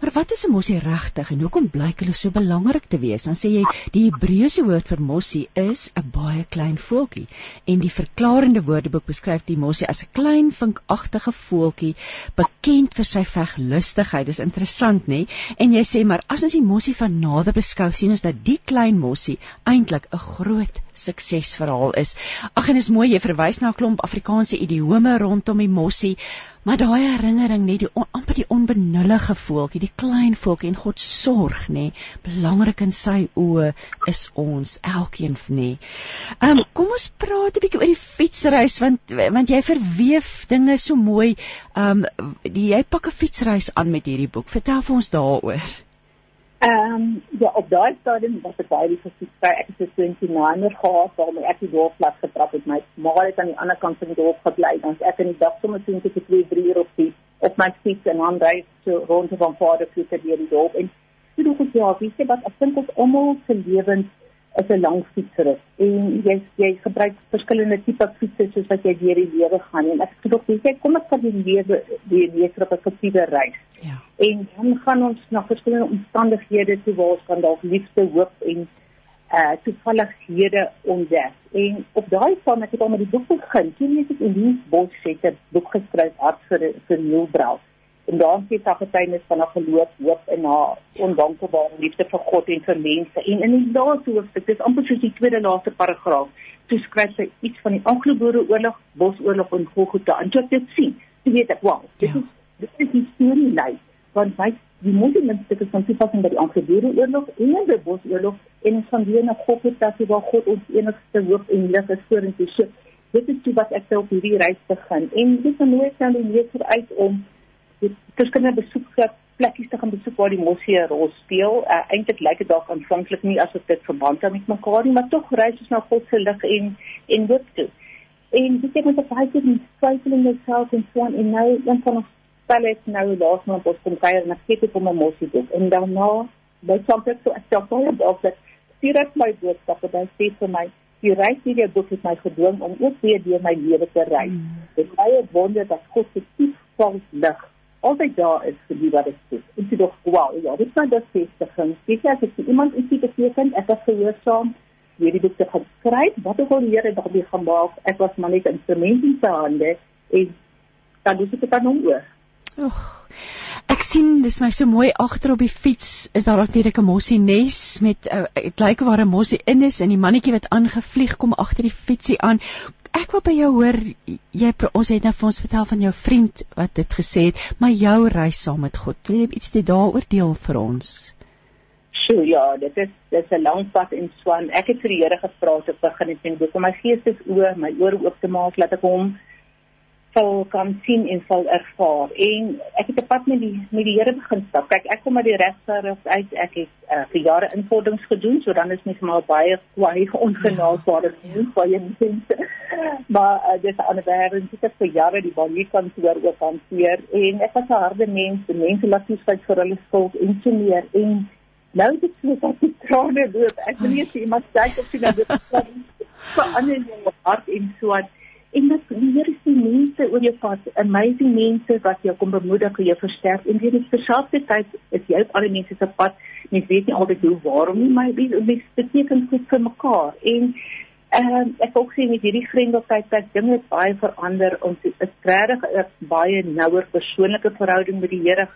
B: Maar wat is 'n mossie regtig en hoekom blyk hulle so belangrik te wees? Dan sê jy die Hebreëse woord vir mossie is 'n baie klein voeltjie en die verklarende woordeboek beskryf die mossie as 'n klein vinkagtige voeltjie bekend vir sy veglustigheid. Dis interessant, nê? En jy sê maar as ons die mossie van nader beskou, sien ons dat die klein mossie eintlik 'n groot suksesverhaal is. Ag en is mooi jy verwys na 'n klomp Afrikaanse idiome rondom die mossie, maar daai herinnering net die amper die onbenullige voeltjie, die klein voeltjie en God sorg nê. Belangrik in sy oë is ons elkeen nê. Um, kom ons praat 'n bietjie oor die fietsreis want want jy verweef dinge so mooi. Um, jy pak 'n fietsreis aan met hierdie boek. Vertel vir ons daaroor.
D: Ehm um, ja, op daai stadium was ek baie versigtig. Ek het 'n 29er gehad waarmee ek die dorpspad getrap het. My ma het aan die ander kant van die dorp gebly. Ons ek in die dag sommer sien het 2 3 uur op die op my fiets en dan ry so rond van Vader Pieter deur die dorp en toe dink ek ja, wie sê wat ek dink ons almal se lewens is 'n lang fietsrit en jy jy gebruik verskillende tipe fietses soos wat jy deur die lewe gaan en ek sê ook jy kom ek van die lewe die lewe op 'n fietsre reis. Ja. En dan gaan ons na verskillende omstandighede toe waar ons kan dalk liefde hoop en uh toevallighede ontdek. En op daai van ek het al met die boek begin. Toe het ek Elise Bos het 'n boek geskryf hart vir vir Neil Brown. En daar sê sy getuienis van haar geloof, hoop en haar ondankbare liefde vir God en vir mense. En in die laaste hoofstuk, dis amper soos die tweede laaste paragraaf, toe skryf sy iets van die Anglo-Boereoorlog, Bosoorlog en Golgotha. En toe ek dit sien, toe weet ek, wow, dit ja. is dit is 'n storie lyn want my die moslimstukke van toepassing by die Anglo-Boereoorlog en die Bosoorlog en ons gaan weer na God toe dat waar God ons enigste hoop en lig is vorentoe. So dit is toe wat ek op hierdie reis begin en dit is nooit nou die leser uit om verskillende besoeke plekkies te gaan besoek waar die mosie 'n rol speel. Uh, Eintlik lyk dit dalk aanvanklik nie asof dit verband het met mekaar nie, maar tog reis ons na God se lig en en hoop toe. En dit het met 'n baie goeie twyfeling self en so en nou een van ons spel het nou laas maand ons kom kuier en ek het dit op my mosie doen en daarna by soms so ek sê baie dalk dat stuur ek my boodskap en dan sê vir my die reis hierdie boek het my gedwing om ook weer deur my lewe te reis. Mm. Dit is baie wonder dat God se diep vals lig altyd daar is vir die wat dit is. En dit is wow, ja, dit is nou die beste ding. Dit is as iemand iets beteken, ek het gehoorsaam hierdie boek te skryf, wat ook al die Here daarmee gemaak, ek was maar net 'n instrument in sy hande en dan doen dit dan oor.
B: Oeg. Ek sien dis my so mooi agter op die fiets is daar direk 'n mossie nes met uh, dit lyk waar 'n mossie in is en die mannetjie wat aangevlieg kom agter die fietsie aan. Ek wil by jou hoor jy ons het nou vir ons vertel van jou vriend wat dit gesê het, maar jou reis saam met God. Wil jy iets daaroor deel vir ons?
D: So ja, dit is dit is 'n lang pad in Swan. Ek het vir die Here gevra te begin en sê, "Kom my gees is oor, my ore oop te maak, laat ek hom sal kan sien en sal ervaar. En ek het 'n pad met die met die Here begin stap. Kyk, ek kom uit die regterhof uit. Ek het uh, vir jare invorderings gedoen, so dan is mens maar baie kwaai ongenaakbare mens vir jou mense. Maar uh, dis aan die wêreld, ek het vir jare die baie kantoor ook hanteer en ek was 'n harde mens, mense laat nie spyt vir hulle skuld en so meer en nou dit so dat ek trane loop. Ek wil nie sê iemand sê of sien dat dit in my hart en so aan en dat die Here se mense oor jou pad, amazing mense wat jou kom bemoedig en jou versterk en dit is verskaffelikheid is jy op alle mense se pad. Mens weet nie altyd hoe waarom nie, maar dit is beteken goed vir mekaar. En ehm uh, ek ook sien met hierdie vriendelikheid dat dinge baie verander. Ons is regtig 'n baie nouer persoonlike verhouding met die Here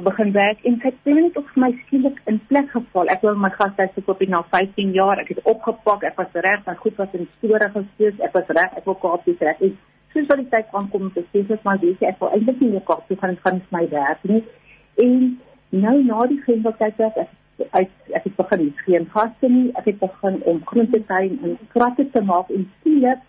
D: begin werk en ek het net op my skielik in plek geval. Ek wou my gashuis gekoop na 15 jaar. Ek het opgepak. Ek was reg, my goed was in store gestoot. Ek was reg. Ek wou kaap dis reg. En soos wat die tyd aankom, te sê ek maar dis ek wou eintlik nie meer kaap toe gaan gaan my werk nie. En nou na die grendeltyd het ek uit ek het begin geen gaste nie. Ek het begin om groentetuin en kratte te maak en skielik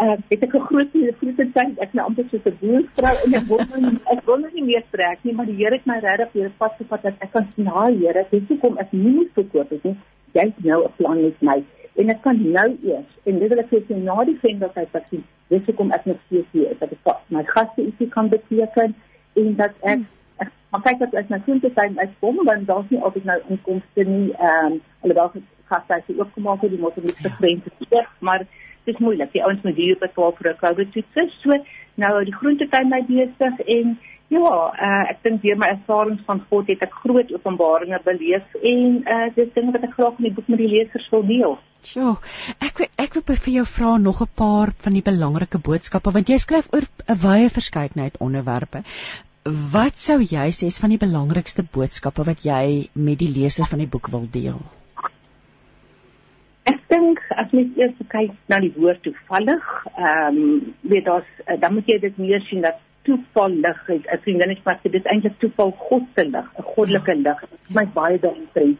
D: uh, het ek 'n groot groot tyd ek nou amper so 'n boervrou en ek wil nie ek wil nie meer trek nie maar die Here het my regtig weer vasgevat dat ek kan sien haar Here dis hoekom ek nie moet verkoop het nie jy het nou 'n plan met my en ek kan nou eers en dit wil ek sê na die vendeltyd wat sien dis hoekom ek nog steeds hier is dat ek my gaste ietsie kan beteken en dat ek ek maar kyk dat as my vriende sê ek kom dan daar's nie altyd nou inkomste nie ehm um, hulle daar gaste is ook gemaak het die moet nie bevreemd ja. maar dis moeilik. Die ouens moet hier betaal vir 'n COVID toets. So nou die groentetuin my besig en ja, uh, ek dink deur my ervarings van God het ek groot openbaringe beleef en uh dis dinge wat ek graag in die boek met die lesers wil deel.
B: Ja, ek ek wil vir jou vra nog 'n paar van die belangrike boodskappe want jy skryf oor 'n wye verskeidenheid onderwerpe. Wat sou jy sê is van die belangrikste boodskappe wat jy met die lesers van die boek wil deel?
D: As mens eers kyk na die woord toevallig, ehm um, weet daar's uh, dan moet jy dit meer sien dat toevallig is. Ek sien dan net maar dit is eintlik toeval God se lig, 'n goddelike ja. lig. Dit is my baie daarin.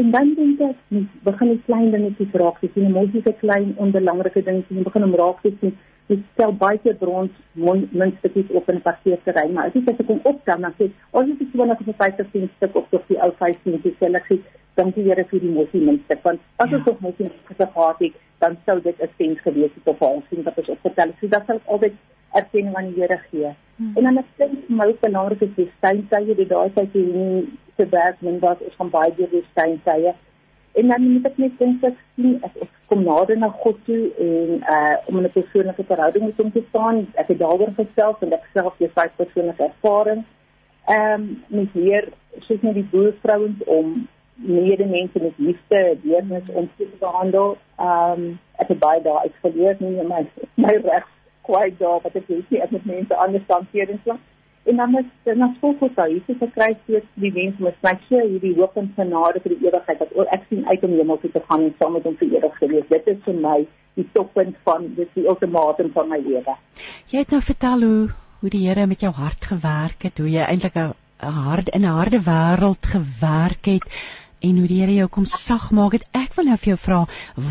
D: En dan dink ek, mens begin die klein dingetjies raak, jy sien mos nie se klein onbelangrike dingetjies, jy begin om raak te sien. Jy stel baie keer brons muntstukkies op in 'n parkeerterrein, maar as jy dit kom optel, dan sê, "Ons het iets wanneer ons 'n 50 stuk op op die ou 15 sê ek sê, dank die Here vir die moslimmense want as ons ja. op moslimmense gehad het dan sou dit 'n sens gewees het op ons sien wat ons opgetel het so dat sal altyd erkenning aan die Here gee hmm. en dan ek dink my belangrik is die steinsye die daai tyd hier nie te werk men wat ons van baie deur die steinsye en dan moet ek net dink ek sien ek, ek kom nader na God toe en uh om 'n persoonlike verhouding met hom te staan. Ek het daaroor gesels en ek self jy vyf persoonlike ervaring. Ehm um, met meer soos net die boervrouens om medemense met liefde, deernis om te behandel. Ehm um, ek het baie daai uitgeleer nie my my reg kwai daar wat ek weet nie ek met mense anders hanteer en so en dan is dan as volgens daai Jesus se kruis steeds die mens moet my sê hierdie hoop en genade vir die ewigheid dat ek sien uit om hemel toe te gaan en saam met hom vir ewig te wees. Dit is vir my die toppunt van dit die ultimatum van my lewe.
B: Jy het nou vertel hoe hoe die Here met jou hart gewerk het, hoe jy eintlik 'n hard in 'n harde wêreld gewerk het en hoe die Here jou kom sag maak het. Ek wil nou vir jou vra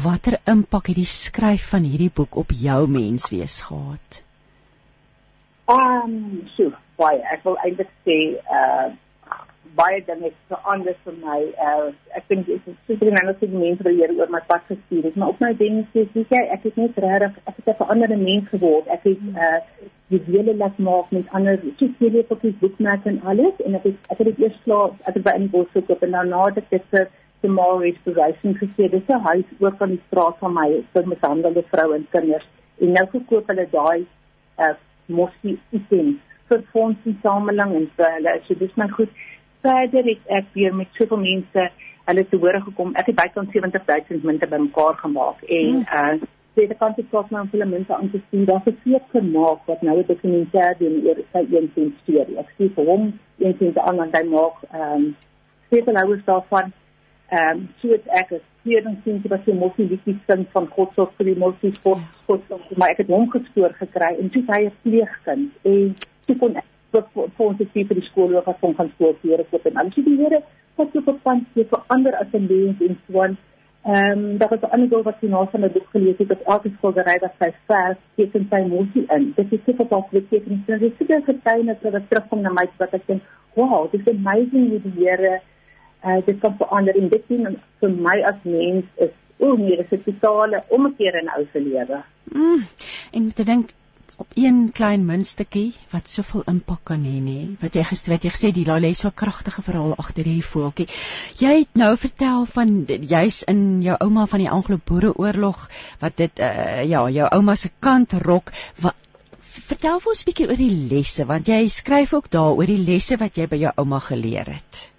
B: watter impak het die skryf van hierdie boek op jou menswees gehad?
D: Ehm, um, so baie. Ek wil eintlik sê uh baie dinge verander vir my. Uh ek dink dit is super mense wat mense hier oor my pad gestuur het, maar op my ding sê ek ek het net regtig ek het 'n veranderde mens geword. Ek het uh die hele laat maak met ander sosiale fokus boekmerk en alles en ek het ek het dit eers klaar ek het by in bos gekoop en daarna het ek dit vir tomorrow restoration gesê dis 'n huis ook aan die straat van my vir mishandelde vroue en kinders en nou verkoop hulle daai uh mosie items vir fondsinsameling en vir hulle. So dis my goed. Verder het ek weer met soveel mense hulle te hore gekom. Ek het bykans 70000 munte bymekaar gemaak en mm. uh sê die kant het my om mense aan te sien dat ek seker gemaak wat nou 'n dokumentêr doen oor sy een sien storie. Ek sê vir hom een sien te aan hy maak ehm um, seker nou is daarvan ehm um, so ek is hier dan sien jy wat jy mos nie die sin van God so vir die mos is God God maar ek het hom gestoor gekry en toe hy 'n pleegkind en toe kon ek vir ons sê vir die skool as ons gaan skool hier op en alles. Die Here wat so verpand het vir ander as 'n mens en so aan. Ehm daar was 'n ander ding wat jy nou van 'n boek gelees het dat elke skildery wat sy vers teken sy emosie in. Dit is seker op die teken dit is seker getuienis dat dit terugkom na my wat ek dink wow this is amazing hoe die Here uh, dit kan verander. En dit sien vir my as mens is o nee dis 'n totale omkeer in ou se lewe.
B: Mm, en moet dink op een klein muntstukkie wat soveel impak kan hê nê wat jy gesê wat jy gesê die lê so kragtige verhaal agter hierdie voeltjie. Jy het nou vertel van jy's in jou ouma van die Anglo-Boereoorlog wat dit uh, ja jou ouma se kant rok. Wat vertel vir ons 'n bietjie oor die lesse want jy skryf ook daar oor die lesse wat jy by jou ouma geleer het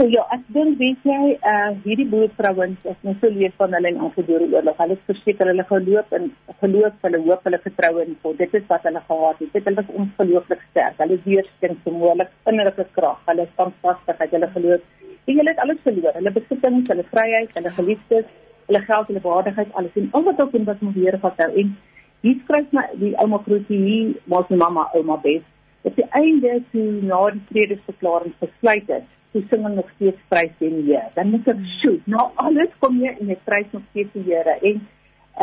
D: So ja, ek dink weet jy, uh hierdie boervrouens is nou so leef van hulle en aangebore oorlog. Hulle is verseker hulle geloof in geloof, hulle hoop, hulle vertrou in God. Dit is wat hulle gehad het. Dit is ongelooflik sterk. Hulle weerstand vermoë, innerlike krag, hulle standvastigheid, hulle geloof. En hulle het alles verloor. Hulle besittings, hulle vryheid, hulle geliefdes, hulle geld, hulle waardigheid, alles en al wat ook en wat moet gehad hou. En hier skryf my die ouma Krusie hier, maar sy mamma ouma Bes. Op die einde toe na die vredesverklaring gesluit is die singing nog steeds prys die Here. Dan moet ek shoot. Nou alles kom jy in die prys nog steeds die Here. En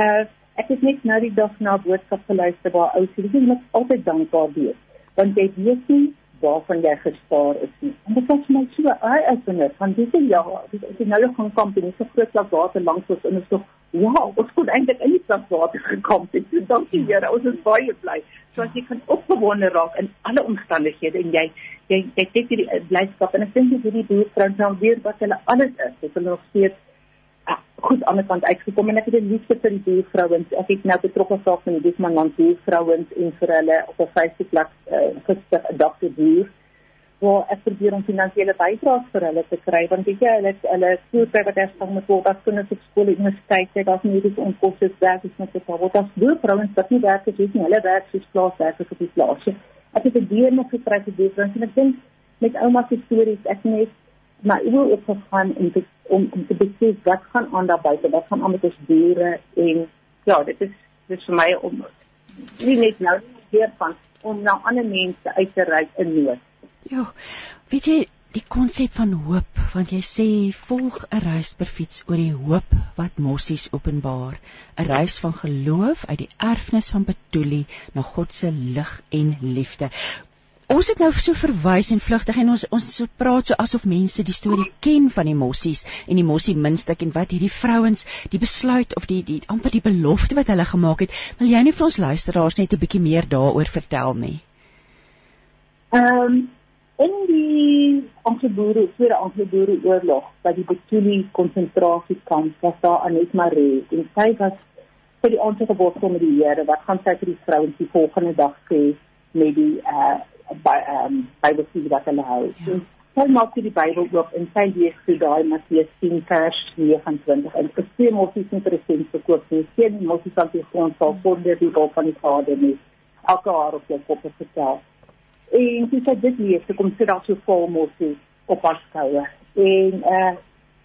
D: uh ek het net nou die dag na boodskap geluister waar ou sê jy moet altyd dankbaar wees. Want jy weet nie waarvan jy gespaar is nie. En dit was my so ai as wanneer van dis ja, dis nou gaan kamp in so groot plek water langs ons en ons tog wow, ons kon eintlik in die plek water gekom het. So dankie Here, ons is baie bly. So as jy kan opgewonde raak in alle omstandighede en jy jy jy kyk hierdie uh, blyskap en ek dink dis hierdie boervrouens nou weer wat hulle alles is. Dit is nog steeds uh, goed aan die kant uitgekom en ek het 'n liefde vir die boervrouens. Ek het nou betrokke geraak met die Disman land boervrouens en vir hulle op 'n Facebook plek uh, gestig 'n dokter boer waar ek probeer om finansiële bydraes vir hulle te kry want weet jy hulle hulle skooltyd wat ek van met wat kinders op skool en universiteit het as mediese onkoste werk is net so wat as boervrouens wat nie werk is nie hulle werk soos plaaswerkers op die plaasie ek het 'n dier nog gekry te doen en ek dink met ouma se stories ek net maar ek wil ook gaan te, om, om te besef wat gaan aan daar buite wat gaan aan met ons diere en ja dit is dit is vir my om nie net nou weer van om na ander mense uit te reik in nood.
B: Ja. Weet jy die konsep van hoop want jy sê volg 'n reis per fiets oor die hoop wat mossies openbaar. 'n reis van geloof uit die erfenis van Betuli na God se lig en liefde. Ons het nou so verwys en vlugtig en ons ons so praat so asof mense die storie ken van die mossies en die mossie muntstuk en wat hierdie vrouens die besluit of die die amper die belofte wat hulle gemaak het. Wil jy net vir ons luisteraars net 'n bietjie meer daaroor vertel nie?
D: Ehm um, in die Anglo-Boere, tweede Anglo-Boere oorlog by die Betuli konsentrasiekamp was daar Anet Maree en sy was vir die aantal gebod van die Here wat gaan sy vir die vrouens die volgende dag sê met die uh by ehm um, by die studie wat hulle hou. Ja. Sy maak die Bybel oop en sy lees vir daai Matteus 10 vers 29 en vir twee mossies interessant verkoop nie. Geen mossie sal die grond sal sonder die wil van die Vader nie. Elke haar op jou kop te vertel. En sy sê dit lees, sy kom sit daar so vol mossies op haar skouer. En uh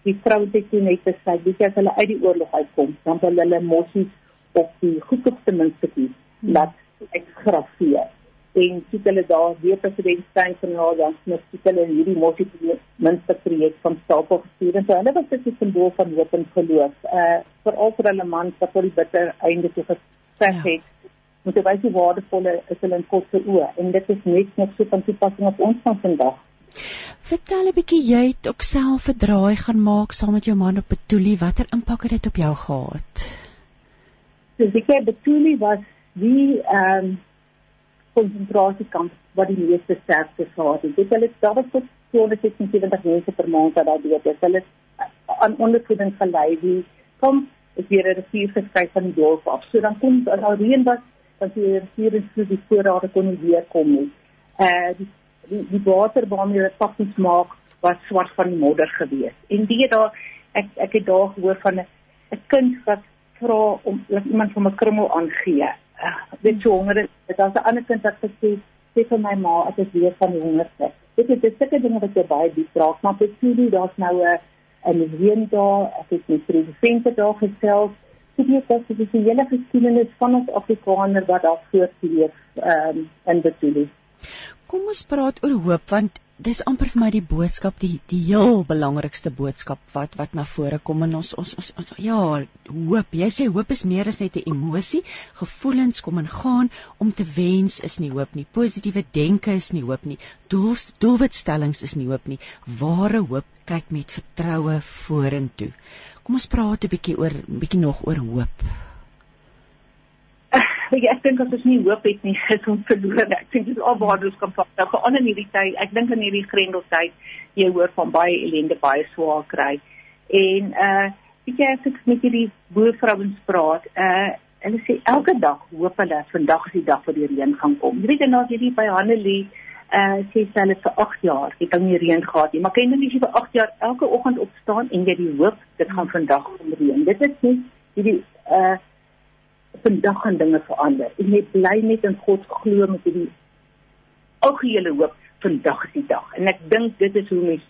D: die vrou het toe net gesê, "Wie as hulle uit die oorlog uitkom, dan wil hulle mossies op die goedkoopste muntstukkies laat eksgrafeer." en sit hulle daar weer president Steyn van nou dan met sit hulle hierdie mossie minste projek van stapel gestuur en so hulle was dit 'n simbool van hoop en geloof. Uh veral vir hulle man wat tot die bitter einde toe gesê het. Ja. Moet jy wys hoe waardevol is hulle in God se oë en dit is net nog so van toepassing op ons van vandag.
B: Vertel 'n bietjie jy het ook self 'n draai gaan maak saam met jou man op Betuli. Watter impak het dit op jou gehad?
D: So ek het Betuli was die ehm um, konsentrasiekamp wat die meeste sterftes gehad het. Dit hulle daar was tot 276 mense per maand wat daar dood is. Hulle aan ondervoeding gelei die kom is weer 'n rivier geskryf van die dorp af. So dan kom as al reën was, dan die is so die voorrade kon weer kom nie. Uh die die, die water waarmee hulle pakkies maak was swart van modder gewees. En die daar ek ek het daar gehoor van 'n 'n kind wat vra om iemand van 'n krummel aangee dit so honger is. Dit was 'n ander kind wat gesê sê vir my ma ek weer van honger sit. Dit is dit sulke dinge wat jy baie diep raak, maar vir Sudi daar's nou 'n 'n museum daar, ek het met presidente daar gesels. Dit is dit die hele geskiedenis van ons Afrikaner wat daar voortleef ehm um, in Betuli.
B: Kom ons praat oor hoop want dis amper vir my die boodskap die die heel belangrikste boodskap wat wat na vore kom in ons ons ons, ons ja hoop. Jy sê hoop is meer as net 'n emosie. Gevoelens kom en gaan. Om te wens is nie hoop nie. Positiewe denke is nie hoop nie. Doel doelwitstellings is nie hoop nie. Ware hoop kyk met vertroue vorentoe kom ons praat 'n bietjie oor bietjie nog oor hoop
D: Ek ek dink as ons nie hoop het nie, is ons verlore. Ek dink dit is al waar ons kan vat. Nou veral in hierdie tyd, ek dink in hierdie grendeltyd, jy hoor van baie ellende, baie swaar kry. En uh weet jy as ek met hierdie boervrouens praat, uh hulle sê elke dag hoop hulle vandag is die dag wat die reën gaan kom. Jy weet en as jy by Hanelie uh sê hulle vir 8 jaar, het al nie reën gehad nie. Maar kyk net as jy vir 8 jaar elke oggend opstaan en jy die hoop dit gaan vandag kom reën. Dit is nie hierdie uh vandag gaan dinge verander. En jy bly net in God glo met hierdie algehele hoop vandag is die dag. En ek dink dit is hoe mens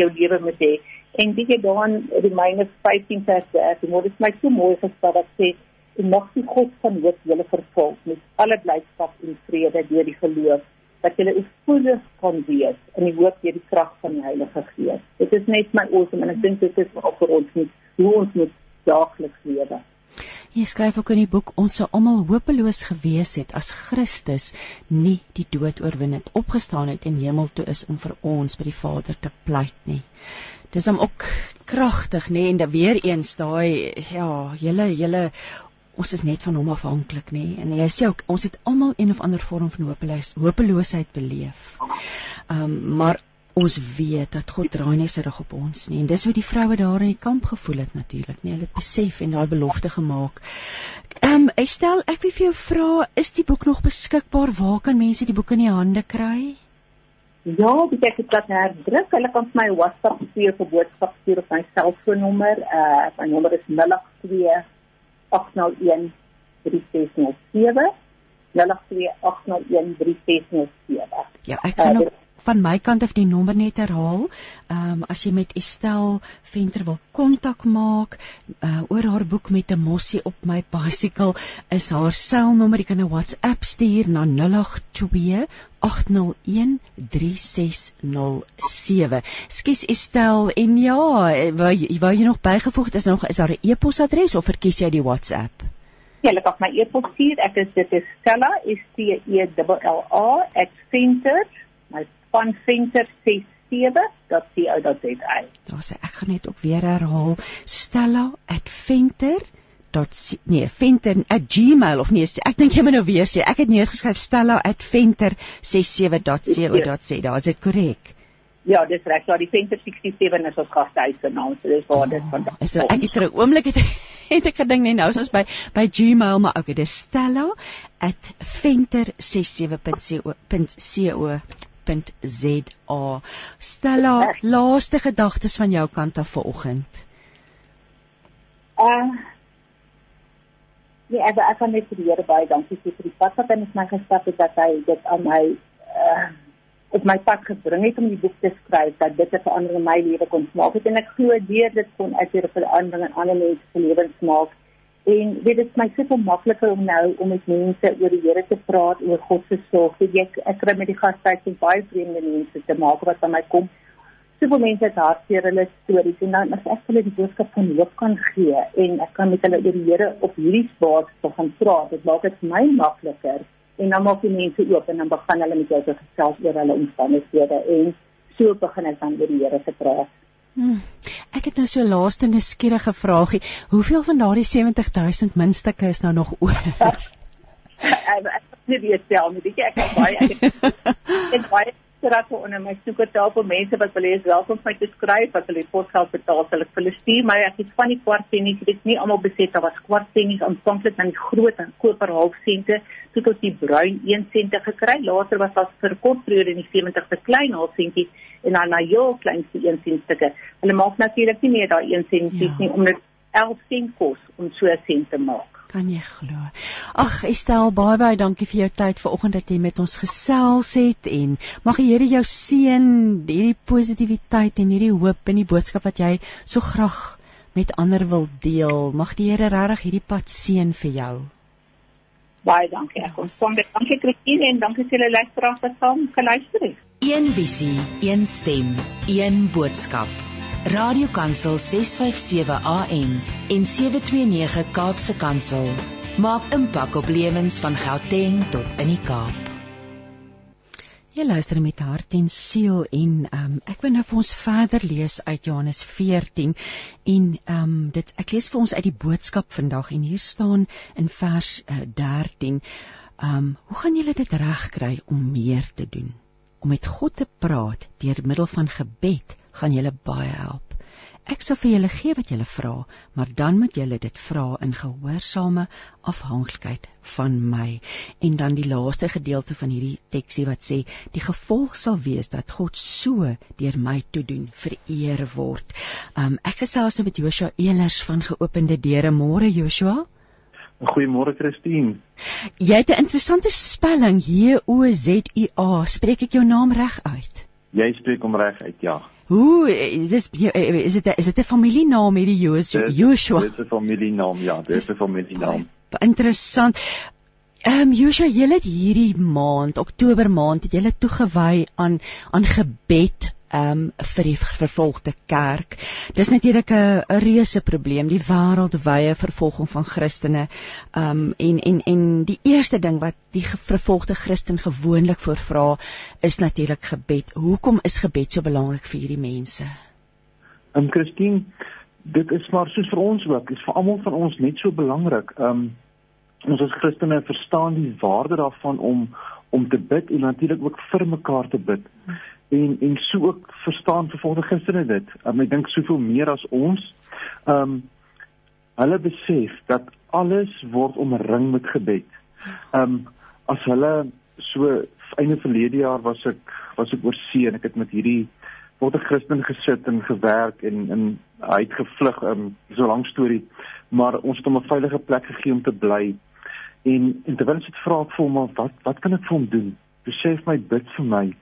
D: jou lewe moet hê. En dit is dan Romeine 15 vers 13. Dit is my so mooi gestel dat sê en mag die God van hoop julle vervul met alle blydskap en vrede deur die geloof dat julle oorvloedig kan wees in die hoop deur die krag van die Heilige Gees. Dit is net my awesome en ek dink dit is vir ons nie hoe ons moet daagliks lewe.
B: Jy skryf ook in die boek ons sou almal hopeloos gewees het as Christus nie die dood oorwin het, opgestaan het en hemel toe is om vir ons by die Vader te pleit nie. Dis hom ook kragtig, nê, en dan weer eens daai ja, julle julle ons is net van hom afhanklik, nê. En jy sê ook ons het almal een of ander vorm van hopeloos, hopeloosheid beleef. Ehm um, maar ons weet dat God draai nie sy rug op ons nie en dis hoe die vroue daar in die kamp gevoel het natuurlik nie hulle het besef en daai belofte gemaak. Ehm um, Estel, ek wil vir jou vra, is die boek nog beskikbaar? Waar kan mense die boek in die hande kry?
D: Ja, dit ek het dit herdruk. Hulle kan my WhatsApp stuur vir boodskap stuur op my selfoonnommer. Uh my nommer is 082 801 3607. 082 801 3607.
B: Ja, ek gaan uh, van my kant af die nommer net herhaal. Ehm um, as jy met Estel Venter wil kontak maak uh, oor haar boek met 'n mossie op my bicycle is haar selnommer. Jy kan 'n WhatsApp stuur na 082 801 3607. Skus Estel en ja, wou jy, wou jy nog bygevoeg is nog is daar 'n e-posadres of verkies jy die WhatsApp?
D: Ja, ek het my e-pos stuur. Ek is dit is Stella, S T E L L A @center my van venter67.co.za.
B: Daar sê ek gaan net op weer herhaal nee venter@gmail of nee ek dink jy moet nou weer sê ek het neergeskryf stella@venter67.co.za is dit korrek
D: Ja, dis reg. Ja, die Venter 67 is ons gastehuis se naam. So dis waar oh, dit vandaan
B: kom. So ek het vir 'n oomblik het het ek gedink net nou soos by by Gmail maar okay, dis stella@venter67.co.za. Stella, laaste gedagtes van jou kant af vanoggend.
D: Uh Nee, ek ek kan net vir die Here baie dankie sê vir die pad wat hy met my gestap het dat hy dit aan my uh op my pad gebring het om die boek te skryf dat dit 'n verandering in my lewe kon maak het. En ek glo deur dit kon ek weer 'n verandering in ander mense se lewens maak en dit is my super makliker om nou om met mense oor die Here te praat oor God se sorg. Ek ek kry met die gaste baie vreemde mense te maak wat aan my kom soveel mense het hartseer hulle stories en dan as ek hulle die boodskap van hoop kan gee en ek kan met hulle oor die Here op hierdie basis gaan praat, dit maak dit vir my makliker en dan maak die mense oop en dan begin hulle met jou te gesels oor hulle omstandighede en so begin ek dan oor die Here te praat.
B: Hmm. Ek het nou so laaste nuuskierige vraagie, hoeveel van daardie 70000 muntstukke is nou nog oor?
D: ek weet nie wie stel nie, ek het baie ek het baie skryf onder my soekertafel mense wat wil hê is welkom my te skryf wat hulle posgeld betaal sal ek hulle stuur maar ek het van die kwart pennies dit nie almal beset daar was kwart pennies aanvanklik aan die groot en koper half sente toe tot die bruin 1 sente gekry later was daar vir kort periode in die 70 te klein half sentjies en dan na jou kleinste 1 sent stukke hulle maak natuurlik nie meer daai 1 sentjies ja. nie omdat 11 sent kos om so 'n sent te maak
B: Kan jy glo? Ag, Estel, baie baie dankie vir jou tyd vanoggend dat jy met ons gesels het en mag die Here jou seën hierdie positiwiteit en hierdie hoop en die boodskap wat jy so graag met ander wil deel. Mag die Here regtig hierdie pad seën vir jou.
D: Baie dankie. Ek kom van dit. Dankie Christine en dankie vir julle luisteraars wat saam geluister het.
A: Een visie, een stem, een boodskap. Radiokansel 657 AM en 729 Kaapse Kansel maak impak op lewens van Gauteng tot in die Kaap.
B: Jy luister met hart en siel en um, ek wil nou vir ons verder lees uit Johannes 14 en um, dit ek lees vir ons uit die boodskap vandag en hier staan in vers uh, 13 um, hoe gaan julle dit regkry om meer te doen om met God te praat deur middel van gebed gaan julle baie help. Ek sal vir julle gee wat julle vra, maar dan moet julle dit vra in gehoorsame afhanklikheid van my. En dan die laaste gedeelte van hierdie teksie wat sê, die gevolg sal wees dat God so deur my toe doen vereer word. Um ek gesels nou met Joshua Elers van geopende deure. Môre Joshua.
C: Goeiemôre Christine.
B: Jy het 'n interessante spelling J O Z U A. Spreek ek jou naam reg uit?
C: Jy spreek hom reg uit, ja.
B: Hoe dis is dit is dit 'n familienaam hierdie Joshua? Joshua.
C: Dit is 'n familienaam, ja, dit is 'n familienaam.
B: Interessant. Ehm um, Joshua, jy het hierdie maand, Oktober maand, het jy toegewy aan aan gebed um vir die vervolgde kerk. Dis natuurlik 'n 'n reuse probleem, die wêreldwye vervolging van Christene. Um en en en die eerste ding wat die vervolgde Christen gewoonlik voorvra is natuurlik gebed. Hoekom is gebed so belangrik vir hierdie mense?
C: Um Christine, dit is maar soos vir ons ook, is vir almal van ons net so belangrik. Um ons as Christene verstaan die waarde daarvan om om te bid en natuurlik ook vir mekaar te bid en en so ook verstaan vervolgde Christene dit. Um, ek dink soveel meer as ons. Ehm um, hulle besef dat alles word omring met gebed. Ehm um, as hulle so einde verlede jaar was ek was ek oor see en ek het met hierdie vervolgde Christen gesit en gewerk en en hy het gevlug 'n um, so lank storie, maar ons het hom 'n veilige plek gegee om te bly. En en terwyl ek vra ek vir hom wat wat kan ek vir hom doen? Besef my bid vir my.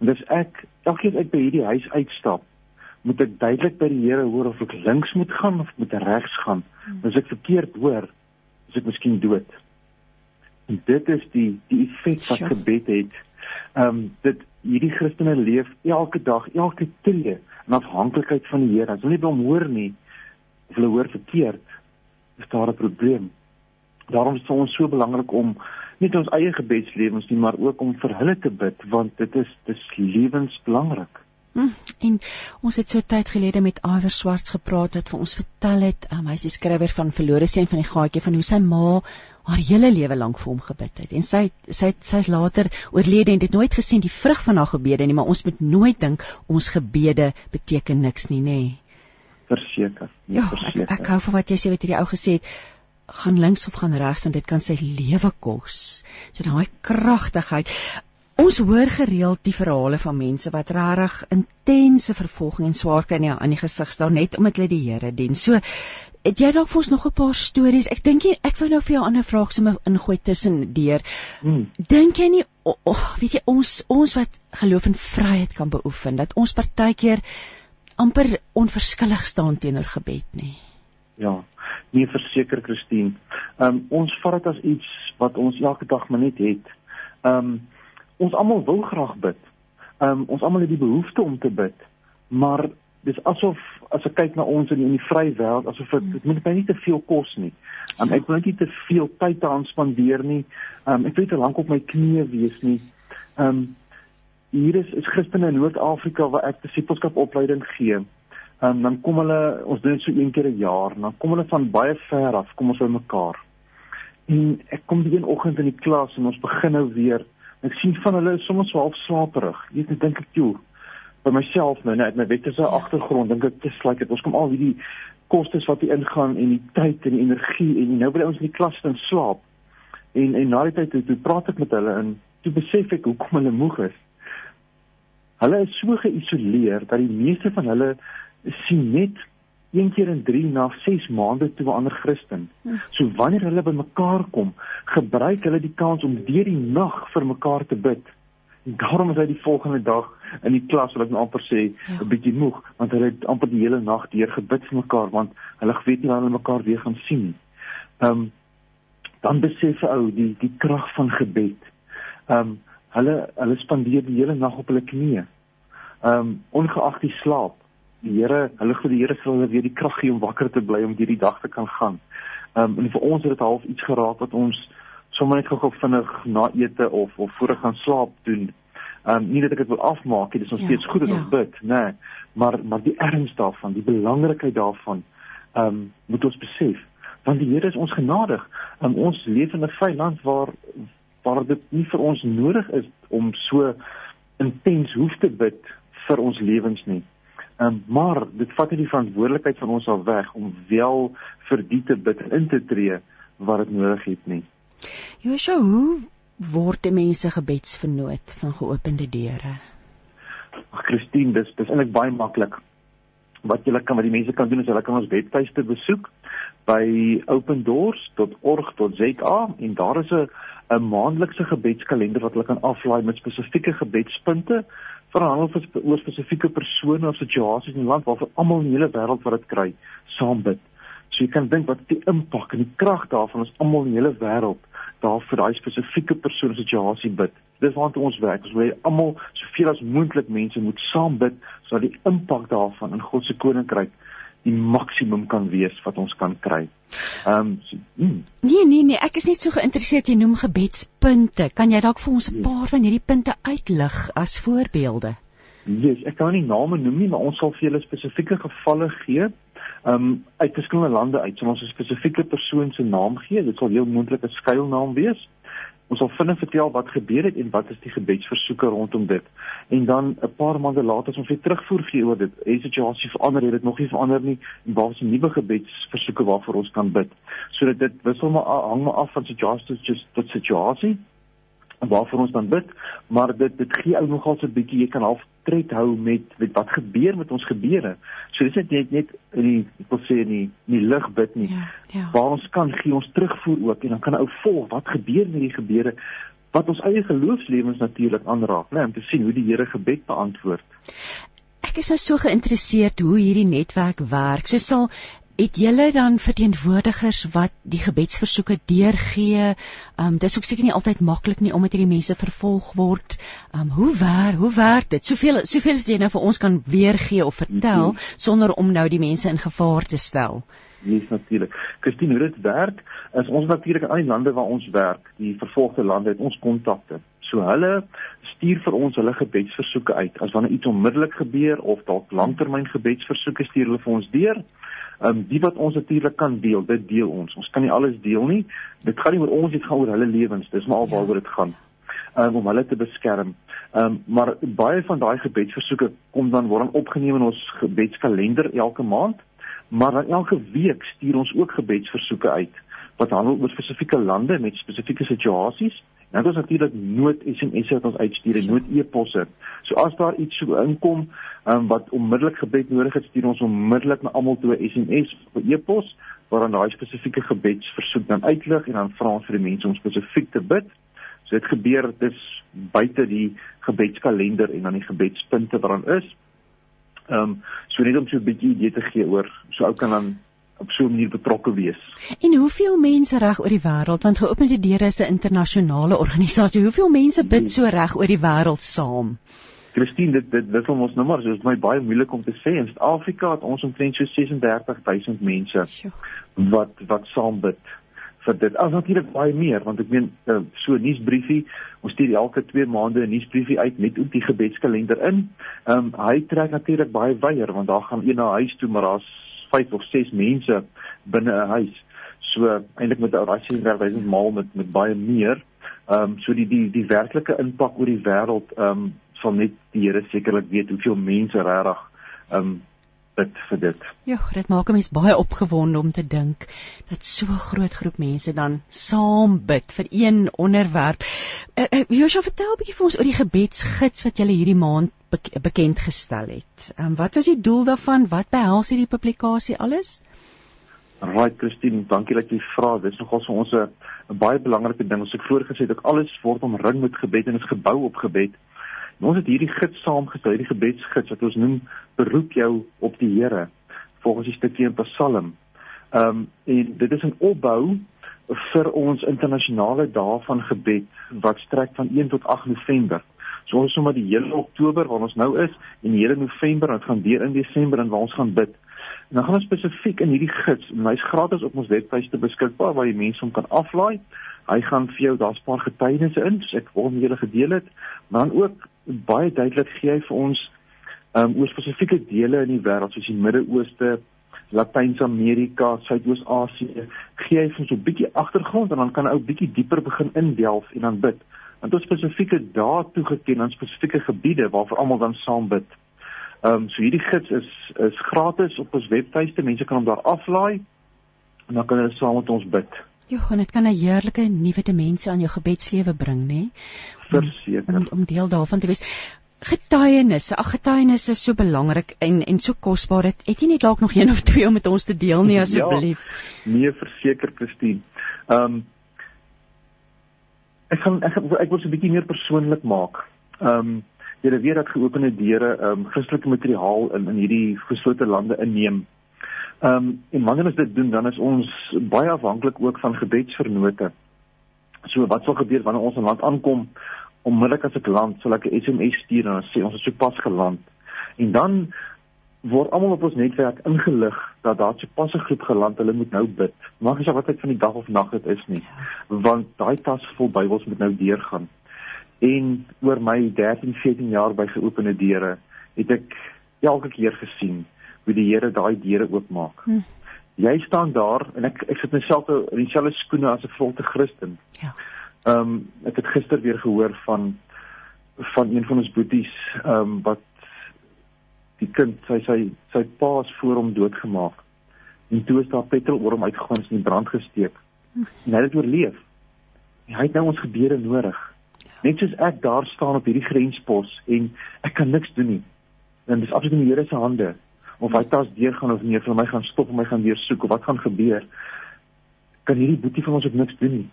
C: En dis ek elkeen uit by hierdie huis uitstap, moet ek duidelik by die Here hoor of ek links moet gaan of moet regs gaan. Hmm. As ek verkeerd hoor, is ek miskien dood. En dit is die die effek wat sure. gebed het. Ehm um, dit hierdie Christene leef elke dag, elke tree in afhanklikheid van die Here. As hulle nie hom hoor nie, of hulle hoor verkeerd, is daar 'n probleem. Daarom is dit ons so belangrik om nie ons eie gebedslewens nie, maar ook om vir hulle te bid want dit is dis lewensbelangrik.
B: Hm, en ons het so tyd gelede met Iwer Swarts gepraat wat vir ons vertel het, um, hy is die skrywer van Verlore Seun van die Gaatjie van hoe sy ma haar hele lewe lank vir hom gebid het. En sy sy sy's later oorlede en dit nooit gesien die vrug van haar gebede nie, maar ons moet nooit dink ons gebede beteken niks nie, nê. Nee.
C: Verseker.
B: Ja, verseker. ek, ek hou van wat jy sê wat hierdie ou gesê het gaan links of gaan regs en dit kan sy lewe kos. So daai kragtigheid. Ons hoor gereeld die verhale van mense wat regtig intense vervolging en swaar kry aan die gesig staan net omdat hulle die Here dien. So het jy dalk vir ons nog 'n paar stories? Ek dink ek wou nou vir jou 'n ander vraag sommer ingooi tussen deur. Hmm. Dink jy nie oh, oh, weet jy ons ons wat geloof en vryheid kan beoefen dat ons partykeer amper onverskillig staan teenoor gebed nie?
C: Ja. Nee, verseker Christine. Ehm um, ons vat dit as iets wat ons elke dag maar net het. Ehm um, ons almal wil graag bid. Um ons almal het die behoefte om te bid. Maar dis asof as ek kyk na ons in die, die vrye wêreld, asof dit dit moet my nie te veel kos nie. Um ek wil nie te veel tyd aan spandeer nie. Um ek wil nie te lank op my knieë wees nie. Um hier is is Christene in Noord-Afrika waar ek disipelskap opleiding gee. Um dan kom hulle ons doen dit so een keer 'n jaar, dan kom hulle van baie ver af, kom ons by mekaar. En ek kom die een oggend in die klas en ons begin nou weer Ek sien van hulle is soms wel slaperig. Jy weet, ek dink ek toe by myself nou net my wetterse ja. agtergrond dink ek dis like dit ons kom al hierdie kostes wat hier ingaan en die tyd en die energie en nou by ons in die klas dan slaap. En en na die tyd toe, toe praat ek met hulle en toe besef ek hoekom hulle moeg is. Hulle is so geïsoleer dat die meeste van hulle sien net een keer in 3 na 6 maande toe 'n ander Christen. Hm. So wanneer hulle bymekaar kom, gebruik hulle die kans om deur die nag vir mekaar te bid. En daarom is hy die volgende dag in die klas, ek nou amper sê, 'n ja. bietjie moeg, want hulle het amper die hele nag deur gebid vir mekaar want hulle weet nie wanneer hulle mekaar weer gaan sien nie. Ehm um, dan besef ou die die krag van gebed. Ehm um, hulle hulle spandeer die hele nag op hulle knieë. Ehm um, ongeag die slaap die Here, hulle glo die Here sal hulle weer die krag gee om wakker te bly om hierdie dag te kan gaan. Ehm um, en vir ons het dit half iets geraak wat ons sommer net gou vinnig na ete of of voor gaan slaap doen. Ehm um, nie dat ek dit wil afmaak nie, dis nog ja, steeds goed dat ja. ons bid, nê, nee, maar maar die erns daarvan, die belangrikheid daarvan ehm um, moet ons besef want die Here is ons genadig. Um, ons leef in 'n vrye land waar waar dit nie vir ons nodig is om so intens hoef te bid vir ons lewens nie. Um, maar dit vat nie die verantwoordelikheid van ons af weg om wel vir die te bid in te tree wat dit nodig het nie.
B: Joshua, hoe word mense gebedsvernoot van geopende deure?
C: Ag Christine, dis dis eintlik baie maklik. Wat jy kan wat die mense kan doen is hulle kan ons webtuiste besoek by opendoors.org.za en daar is 'n 'n maandelikse gebedskalender wat hulle kan aflaai met spesifieke gebedspunte verhandel vir oor spesifieke persone of situasies in die land waarvoor almal in die hele wêreld wat dit kry saam bid. So jy kan dink wat die impak en die krag daarvan is almal in die hele wêreld daar vir daai spesifieke persoon situasie bid. Dis waartoe ons werk. Ons wil almal soveel as moontlik mense moet saam bid sodat die impak daarvan in God se koninkryk die maksimum kan wees wat ons kan kry. Ehm um, so,
B: mm. Nee nee nee, ek is net so geïnteresseerd jy noem gebedspunte. Kan jy dalk vir ons 'n yes. paar van hierdie punte uitlig as voorbeelde?
C: Ja, yes, ek kan nie name noem nie, maar ons sal vir julle spesifieke gevalle gee. Ehm um, uit verskillende lande uit. So ons 'n spesifieke persoon se naam gee. Dit sal heel moontlik 'n skuilnaam wees. Ons sal vinnig vertel wat gebeur het en wat is die gebedsversoeke rondom dit. En dan 'n paar maande later as ons weer terugvoer gee oor dit, die situasie verander, het dit nog nie verander nie en waar is 'n nuwe gebedsversoeke waarvoor ons kan bid. Sodat dit wissel maar hang maar af van situasie tot situasie waarvoor ons dan bid, maar dit dit gee ou nogal so 'n bietjie jy kan half tred hou met met wat gebeur met ons gebeure. So dis net net in die ek wil sê in die nie lig bid nie. Ja, ja. Waar ons kan gee ons terugvoer ook en dan kan ou volg wat gebeur met die gebeure wat ons eie geloofslewens natuurlik aanraak, né, om te sien hoe die Here gebed beantwoord.
B: Ek is nou so geïnteresseerd hoe hierdie netwerk werk. So sal het julle dan verteenwoordigers wat die gebedsversoeke deurgee? Ehm um, dis ook seker nie altyd maklik nie omdat hierdie mense vervolg word. Ehm um, hoe werk hoe werk dit? Soveel soveel as jy nou vir ons kan weergee of vertel mm -hmm. sonder om nou die mense in gevaar te stel.
C: Nee, natuurlik. Christine, hoe dit werk is ons natuurlik in al die lande waar ons werk, die vervolgde lande het ons kontakte. So hulle stuur vir ons hulle gebedsversoeke uit. As wanneer iets onmiddellik gebeur of dalk langtermyn gebedsversoeke stuur hulle vir ons deur. Ehm um, die wat ons natuurlik kan deel, dit deel ons. Ons kan nie alles deel nie. Dit gaan nie oor ons, dit gaan oor hulle lewens. Dis maar alwaaroor dit gaan. Um, om hulle te beskerm. Ehm um, maar baie van daai gebedsversoeke kom dan word dan opgeneem in ons gebedskalender elke maand. Maar dan elke week stuur ons ook gebedsversoeke uit wat handel oor spesifieke lande met spesifieke situasies. Nou dis natuurlik nood SMS wat ons uitstuur en nood e-posse. So as daar iets so inkom um, wat onmiddellik gebed nodig het, stuur ons onmiddellik na almal toe 'n SMS of 'n e-pos waarin daai spesifieke gebedsversoek dan uitlig en dan vra ons vir die mense om spesifiek te bid. So dit gebeur dis buite die gebedskalender en dan die gebedspunte wat dan is. Ehm um, so net om so 'n bietjie idee te gee oor so ou kan dan op so 'n manier betrokke wees.
B: En hoeveel mense reg oor die wêreld want geopende deure is 'n internasionale organisasie. Hoeveel mense bid so reg oor die wêreld saam?
C: Christine, dit dit wissel ons nou maar, so is my baie moeilik om te sê. In Suid-Afrika het ons omtrent so 36000 mense wat wat saam bid vir dit. As natuurlik baie meer want ek meen uh, so nuusbriefie, ons stuur elke 2 maande 'n nuusbriefie uit met ook die gebedskalender in. Ehm um, hy trek natuurlik baie wyer want daar gaan een na huis toe maar daar's 5 of 6 mense binne 'n huis. So eintlik met 'n rassie werk maal met met baie meer. Ehm um, so die die die werklike impak oor die wêreld ehm um, sal net die Here sekerlik weet hoeveel mense regtig ehm um, bid vir dit.
B: Ja, dit maak 'n mens baie opgewonde om te dink dat so 'n groot groep mense dan saam bid vir een onderwerp. Uh, uh, Josua, vertel 'n bietjie vir ons oor die gebedsgids wat jy hierdie maand bekend gestel het. Um, wat was die doel daarvan? Wat behels hierdie publikasie alles?
C: Right, Christine, dankie dat jy vra. Dit is nogal vir ons 'n baie belangrike ding. Ons het voorgesê dat alles word omring met gebed en is gebou op gebed. Ons het hierdie gids saamgestel, hierdie gebedsgids wat ons noem beroep jou op die Here volgens die stukkie in Psalm. Ehm um, en dit is 'n opbou vir ons internasionale dae van gebed wat strek van 1 tot 8 November. So ons sommer die hele Oktober waar ons nou is en die hele November en gaan deur in Desember en waar ons gaan bid. En dan gaan ons spesifiek in hierdie gids, en hy's gratis op ons webwerf te beskikbaar waar jy mense hom kan aflaai. Hy gaan vir jou daar's 'n paar getuienisse in, soos ek met julle gedeel het, maar dan ook baie duidelik gee hy vir ons um, oor spesifieke dele in die wêreld soos die Midde-Ooste, Latyns-Amerika, Suidoos-Asië, gee hy vir ons 'n bietjie agtergrond en dan kan ou bietjie dieper begin indelf en dan bid. Want ons spesifieke dae toegeken aan spesifieke gebiede waarvoor almal dan saam bid. Ehm um, so hierdie gids is is gratis op ons webtuiste. Mense kan hom daar aflaai en dan kan hulle saam met ons bid.
B: Ja, en dit kan 'n heerlike nuwe dimensie aan jou gebedslewe bring, nê?
C: Verseker.
B: Om, om deel daarvan te wees. Getuienisse, ag getuienisse is so belangrik en en so kosbaar. Het, het jy net dalk nog een of twee om met ons te deel nie asseblief?
C: Ja, nee, verseker, Christine. Ehm um, Ek gaan ek, ek wil so 'n bietjie meer persoonlik maak. Ehm um, jy weet dat geopende deure ehm um, Christelike materiaal in in hierdie geslote lande inneem. Ehm um, en wanneer ons dit doen, dan is ons baie afhanklik ook van gebedsvernote. So wat sal gebeur wanneer ons in land aankom? Onmiddellik as ek land, sal ek 'n SMS stuur en sê ons is sopas geland. En dan word almal op ons netwerk ingelig dat daar sopas 'n groep geland, hulle moet nou bid. Maak nie saak wat tyd van die dag of nag dit is nie, want daai tas vol Bybels moet nou deurgaan. En oor my 13, 14 jaar by geopende deure het ek elke keer gesien hoe die Here daai deure oopmaak. Hm. Jy staan daar en ek ek sit myself in dieselfde skoene as 'n volte Christen. Ja. Ehm um, ek het gister weer gehoor van van een van ons boeties ehm um, wat die kind sy sy sy paas voor hom doodgemaak. En toe is daar petrol oor hom uitgegaan en in brand gesteek. Hm. En hy het oorleef. En hy het nou ons gebede nodig. Ja. Net soos ek daar staan op hierdie grenspos en ek kan niks doen nie. En dis absoluut in die Here se hande of hy tas deur gaan of nie vir my gaan stop en my gaan weer soek of wat gaan gebeur kan hierdie boetie van ons ook niks doen nie.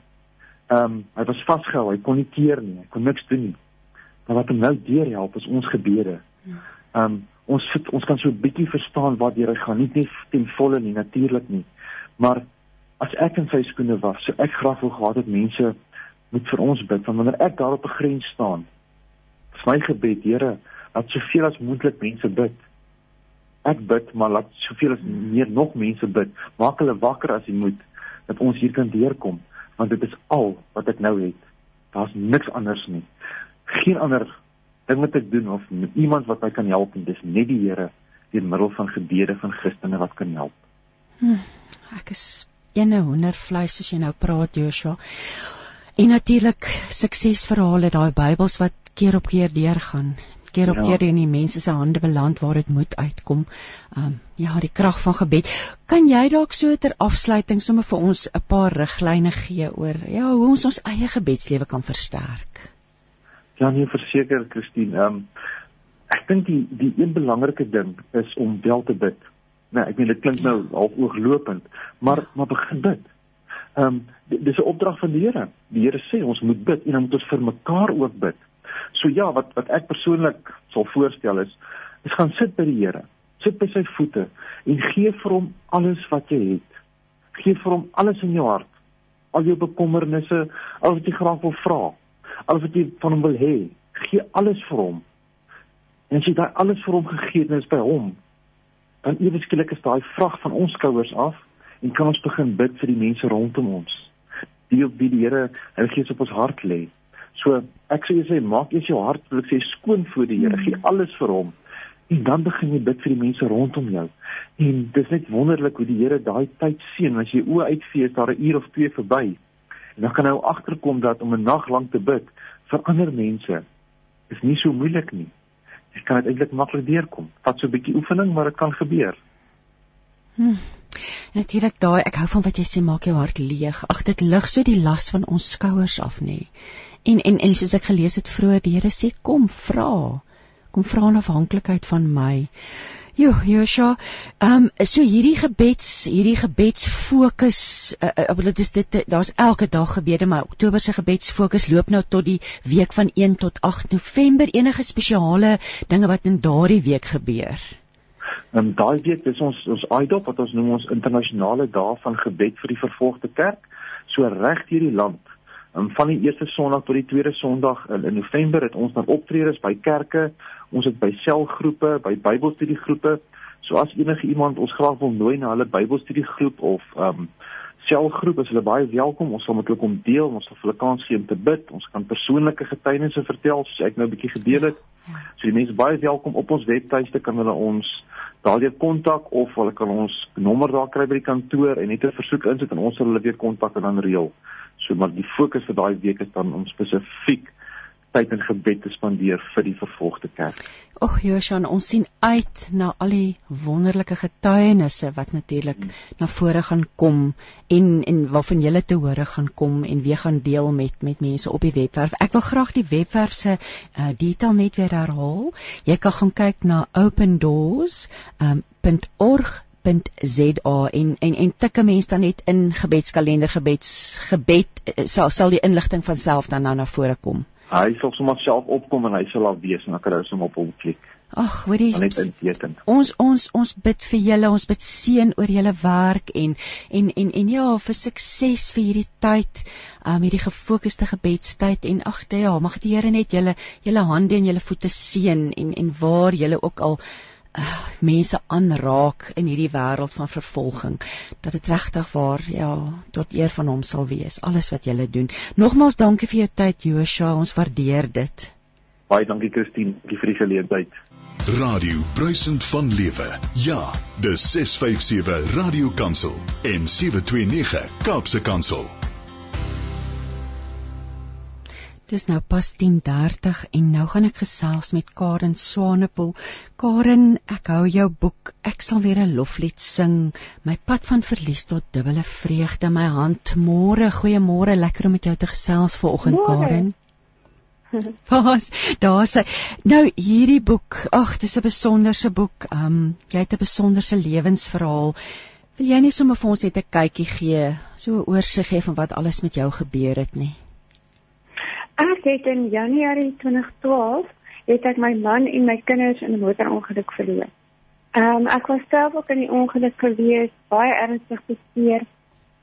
C: Ehm um, hy was vasgehou, hy kon nie keer nie, hy kon niks doen nie. Maar wat hom nou deur help is ons gebede. Ehm um, ons sit ons kan so 'n bietjie verstaan wat deur hy gaan, nie net ten volle nie natuurlik nie. Maar as ek in sy skoene was, so ek graag wou gehad het mense moet vir ons bid, want wanneer ek daar op 'n grens staan, is my gebed, Here, dat soveel as moontlik mense bid ek bid maar laat soveel as meer nog mense bid. Maak hulle wakker as jy moet dat ons hier kan deurkom want dit is al wat ek nou het. Daar's niks anders nie. Geen ander ding wat ek doen of iemand wat my kan help en dis net die Here deur middel van gebede van Christene wat kan help.
B: Hmm, ek is ene hoendervleis soos jy nou praat Joshua. En natuurlik suksesverhale daai Bybels wat keer op keer deurgaan keer op ja. keer in die mense se hande beland waar dit moet uitkom. Ehm um, ja, die krag van gebed. Kan jy dalk so ter afsluiting sommer vir ons 'n paar riglyne gee oor ja, hoe ons ons eie gebedslewe kan versterk?
C: Ja, nee, verseker Christine. Ehm um, ek dink die die een belangrike ding is om wel te bid. Nee, ek meen dit klink nou half ooglopend, maar maar begin bid. Ehm um, dis 'n opdrag van die Here. Die Here sê ons moet bid en dan moet ons vir mekaar ook bid. So ja, wat wat ek persoonlik sal voorstel is, is gaan sit by die Here. Sit by sy voete en gee vir hom alles wat jy het. Gee vir hom alles in jou hart. Al jou bekommernisse, al wat jy graag wil vra, al wat jy van hom wil hê, gee alles vir hom. En as jy daai alles vir hom gegee het, is by hom. Dan ewe skielik is daai vrag van ons skouers af en kan ons begin bid vir die mense rondom ons. Die op wie die Here hy gees op ons hart lê. So ek sê jy sê maak eers jou hart wil ek sê skoon voor die Here, gee hmm. alles vir hom. En dan begin jy bid vir die mense rondom jou. En dis net wonderlik hoe die Here daai tyd seën as jy oë uitvee daar 'n uur of twee verby. En dan kan jy agterkom dat om 'n nag lank te bid vir ander mense is nie so moeilik nie. Jy kan dit eintlik maklik deurkom. Vat so 'n bietjie oefening, maar dit kan gebeur.
B: Hmm. Natuurlik daai ek hou van wat jy sê maak jou hart leeg. Ag dit lig so die las van ons skouers af nê. En en en soos ek gelees het vroeër, die Here sê kom vra. Kom vra 'n afhanklikheid van my. Jo, Joshua, ehm um, so hierdie gebeds, hierdie gebedsfokus, uh, uh, dit is dit daar's elke dag gebede, maar Oktober se gebedsfokus loop nou tot die week van 1 tot 8 November. Enige spesiale dinge wat in daardie week gebeur?
C: Ehm, daai week is ons ons IDOP wat ons noem ons internasionale dag van gebed vir die vervolgde kerk, so reg deur die land um, van die eerste Sondag tot die tweede Sondag in, in November het ons dan optredes by kerke, ons het by selgroepe, by Bybelstudiegroepe. So as enige iemand ons graag wil nooi na hulle Bybelstudiegroep of ehm um, selgroep, is hulle baie welkom. Ons sal met hulle kom deel, ons sal hulle kans gee om te bid. Ons kan persoonlike getuienisse vertel soos ek nou 'n bietjie gedeel het. So die mense baie welkom op ons webtuiste kan hulle ons daardie kontak of hulle kan ons nommer daar kry by die kantoor en net 'n versoek insit en ons sal hulle weer kontak en dan reël. So maar die fokus vir daai week is dan om spesifiek tyd in gebed te spandeer vir die vervolgde kerk.
B: Och Joshua, ons sien uit na al die wonderlike getuienisse wat natuurlik hmm. na vore gaan kom en en waarvan julle te hore gaan kom en weer gaan deel met met mense op die webwerf. Ek wil graag die webwerf se uh, detail net weer herhaal. Jy kan gaan kyk na opendoors.org um, www.za en en en tik 'n mens dan net in gebedskalender gebeds gebed eh, sal sal die inligting van self dan nou na vore kom.
C: Hy sal sommer self opkom en hy sal al wees en dan kan hy sommer op hom klik.
B: Ag, hoorie. Ons ons ons bid vir julle, ons bid seën oor julle werk en en en en ja, vir sukses vir hierdie tyd, um hierdie gefokusde gebedstyd en ag, ja, mag die Here net julle julle hande en julle voete seën en en waar julle ook al mense aanraak in hierdie wêreld van vervolging dat dit regtig waar ja tot eer van hom sal wees alles wat jy doen. Nogmaals dankie vir jou tyd Joshua ons waardeer dit.
C: Baie dankie Christine vir die geleentheid.
E: Radio Bruisend van Lewe. Ja dis 657 Radio Kansel en 729 Kaapse Kansel
B: Dis nou pas 10:30 en nou gaan ek gesels met Karen Swanepoel. Karen, ek hou jou boek. Ek sal weer 'n loflied sing. My pad van verlies tot dubbele vreugde my hand. Môre, goeiemôre. Lekker om met jou te gesels vanoggend, Karen. Pas, daar's hy. Nou hierdie boek. Ag, dis 'n besonderse boek. Um jy het 'n besonderse lewensverhaal. Wil jy nie sommer vir ons net 'n kykie gee, so 'n oorsig gee van wat alles met jou gebeur het nie?
F: Ek het in Januarie 2012 het ek my man en my kinders in 'n motorongeluk verloor. Ehm um, ek was self ook in die ongeluk gewees, baie ernstig beseer,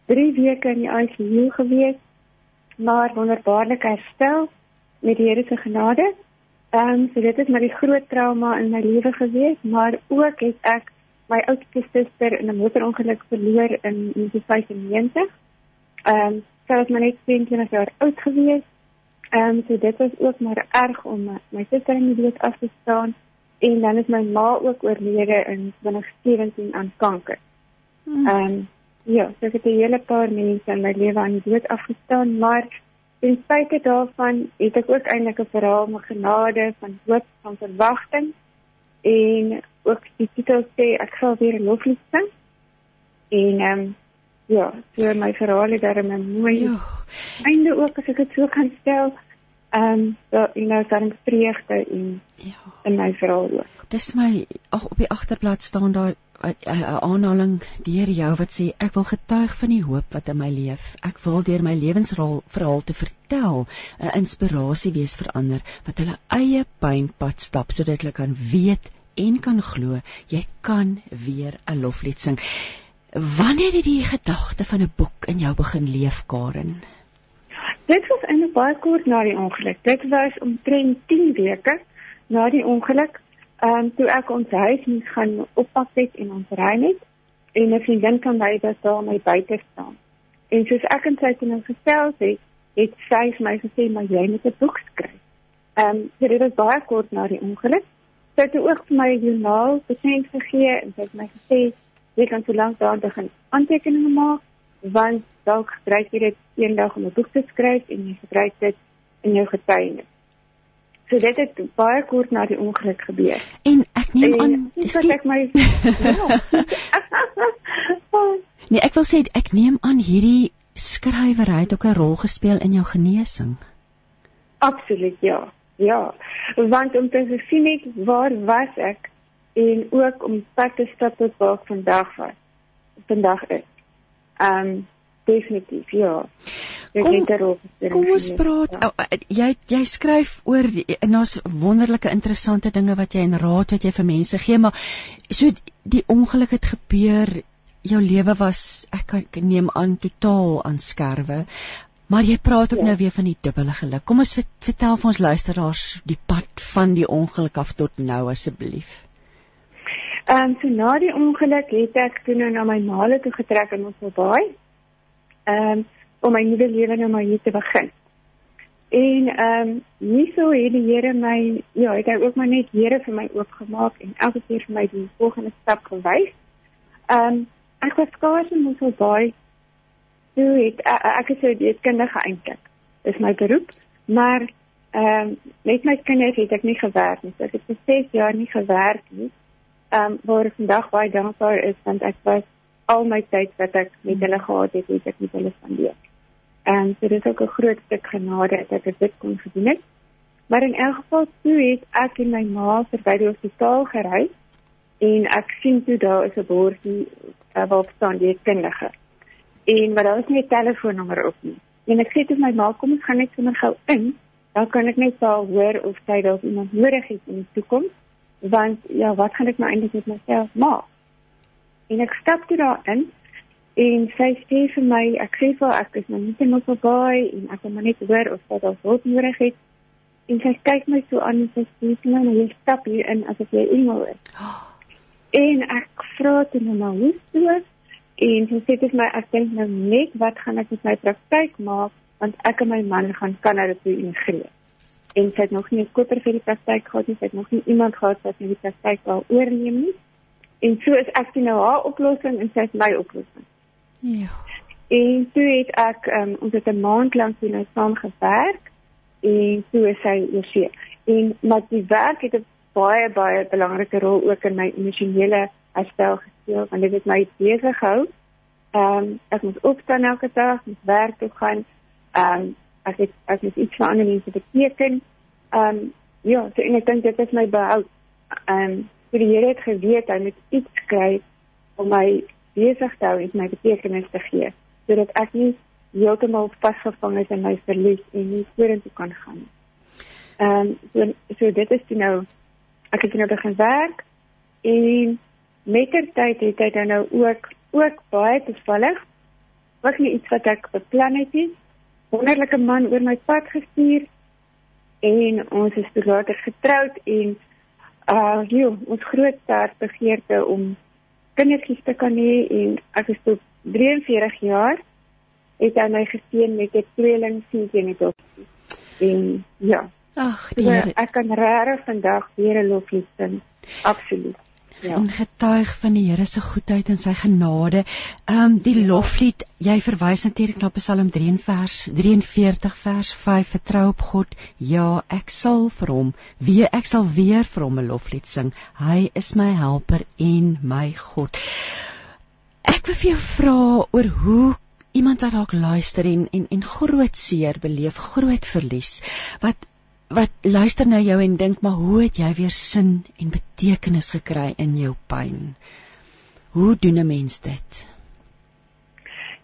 F: 3 weke in die ICU gewees, maar wonderbaarlik herstel met die Here se genade. Ehm um, so dit is maar die groot trauma in my lewe gewees, maar ook het ek my oudste suster in 'n motorongeluk verloor in 1995. Ehm um, sy was maar net 22 jaar oud gewees Ehm um, so dit was ook maar erg om my, my suster in die dood af te staan en dan is my ma ook oorlede in 2017 aan kanker. Hmm. Ehm um, ja, so ek het 'n hele paar mense in my lewe aan die dood afgestaan, maar ten spyte daarvan het ek ook eintlik 'n verhaal van genade, van hoop, van verwagting en ook die titel sê ek sal weer loflied sing. En ehm um, ja, so my verhaal het daar 'n mooi ja. einde ook as ek dit so kan stel. Ehm um, so you know, dan vreugde en ja, in my verhaal ook.
B: Dis my ag op die agterblad staan daar 'n aanhaling deur jou wat sê ek wil getuig van die hoop wat in my leef. Ek wil deur my lewensverhaal te vertel 'n inspirasie wees vir ander wat hulle eie pynpad stap sodat hulle kan weet en kan glo jy kan weer 'n loflied sing. Wanneer het die gedagte van 'n boek in jou begin leef, Karen?
F: Dit was in 'n baie kort na die ongeluk. Dit was omtrent 10 weke na die ongeluk. Ehm um, toe ek ons huis moes gaan oppak het en ons ry net en 'n vriendin kan by dit daar my buite staan. En soos ek en sy toe nou gestel het, het sy vir my gesê maar jy moet 'n boek skryf. Ehm um, so dit was baie kort na die ongeluk. Sy het ook vir my 'n joernaal bekend gegee en sy het my gesê jy kan so lank daarin begin aantekeninge maak want dalk gebruik jy dit eendag om 'n boek te skryf en jy gebruik dit in jou getuienis. So dit het baie kort na die ongeluk gebeur.
B: En ek neem aan,
F: skep ek my
B: Nee, ek wil sê ek neem aan hierdie skrywerry het ook 'n rol gespeel in jou genesing.
F: Absoluut ja. Ja, want om te sien net waar was ek en ook om pad te stap tot waar vandag was. Vandag is. Ehm um, definitief ja.
B: Kom, kom ons praat. Ja. Oh, jy jy skryf oor en daar's wonderlike interessante dinge wat jy en raad wat jy vir mense gee, maar so die ongeluk het gebeur. Jou lewe was ek kan neem aan totaal aan skerwe. Maar jy praat ook ja. nou weer van die dubbele geluk. Kom ons vertel vir ons luisteraars die pad van die ongeluk af tot nou asseblief.
F: Ehm so na die ongeluk het ek toe nou na my maale toe getrek in Mosselbaai. Ehm um, om my nuwe lewe nou maar hier te begin. En ehm um, nie so het die Here my ja, het hy ook maar net Here vir my oopgemaak en elke keer vir my die volgende stap gewys. Ehm um, ek was skaars in Mosselbaai. Toe het uh, ek is 'n deskundige eintlik. Dis my beroep, maar ehm um, met my kinders het ek nie gewerk nie. So ek het vir 6 jaar nie gewerk nie ehm um, waar ek vandag baie dankbaar is want ek was al my tyd wat ek met hulle gehad het, het ek met hulle spandeer. En so dit is ook 'n groot stuk genade dat ek dit kon gedoen het. Maar in elk geval toe het ek en my ma verby die hospitaal gery en ek sien toe daar is 'n bordjie uh, waarop staan die kundige. En maar daar was nie 'n telefoonnommer op nie. En ek sê toe my ma kom ons gaan net sommer gou in, dan kan ek net sal hoor of sy dalk iemand nodig het in die toekoms want ja, wat gaan ek nou eintlik met myself maak? En ek stap toe daarin en sy sê vir my, ek sê vir ek is nou nie te moeg verby en ek wil net hoor of sy dalk hulp nodig het. En sy kyk my so aan en sy sê vir my, nou jy stap hier in asof jy engel is. En ek vra toe nou maar hoe so en sy sê vir my ek dink nou net wat gaan ek met my praktyk maak want ek en my man gaan Kanada toe ingeneem en sy het nog nie 'n koper vir die praktyk gehad nie, sy het nog nie iemand gehad wat die praktyk wou oorneem nie. En so is ek nou haar oplossing en sy is my oplossing. Ja. En toe het ek um, ons het 'n maand lank hier nou saam gewerk en toe is sy oorsee. En maar die werk het 'n baie baie belangrike rol ook in my emosionele herstel gespeel want dit het my besig gehou. Ehm um, ek moet opstaan elke dag, moet werk toe gaan. Ehm um, as ek as ek iets vir ander mense beteken. Ehm um, ja, so en ek dink dit is my behoud. Ehm um, vir die Here het geweet hy moet iets skryf om my besig te hou en my betekenis te gee sodat ek nie heeltemal vasgevang is in my verlies en nie vorentoe kan gaan nie. Ehm um, so, so dit is toe nou ek het nou begin werk en mettertyd het hy dan nou ook ook baie toevallig was nie iets wat ek beplan het nie wonderlike man oor my pad gestuur en ons is toe later getroud en uh jy ons groot sterk begeerte om kindertjies te kan hê en ek is toe 43 jaar het hy my geseën met 'n tweeling seun en dit En ja.
B: Ag.
F: Ek kan regtig vandag weer 'n loflied sing. Absoluut.
B: Ja. En getuig van die Here se goedheid en sy genade. Ehm um, die ja. loflied, jy verwys natuurlik na Psalm 3 vers 43 vers 5 vertrou op God. Ja, ek sal vir hom weer ek sal weer vir hom 'n loflied sing. Hy is my helper en my God. Ek wil vir jou vra oor hoe iemand wat dalk luister en en en groot seer beleef, groot verlies wat wat luister na jou en dink maar hoe het jy weer sin en betekenis gekry in jou pyn? Hoe doen 'n mens dit?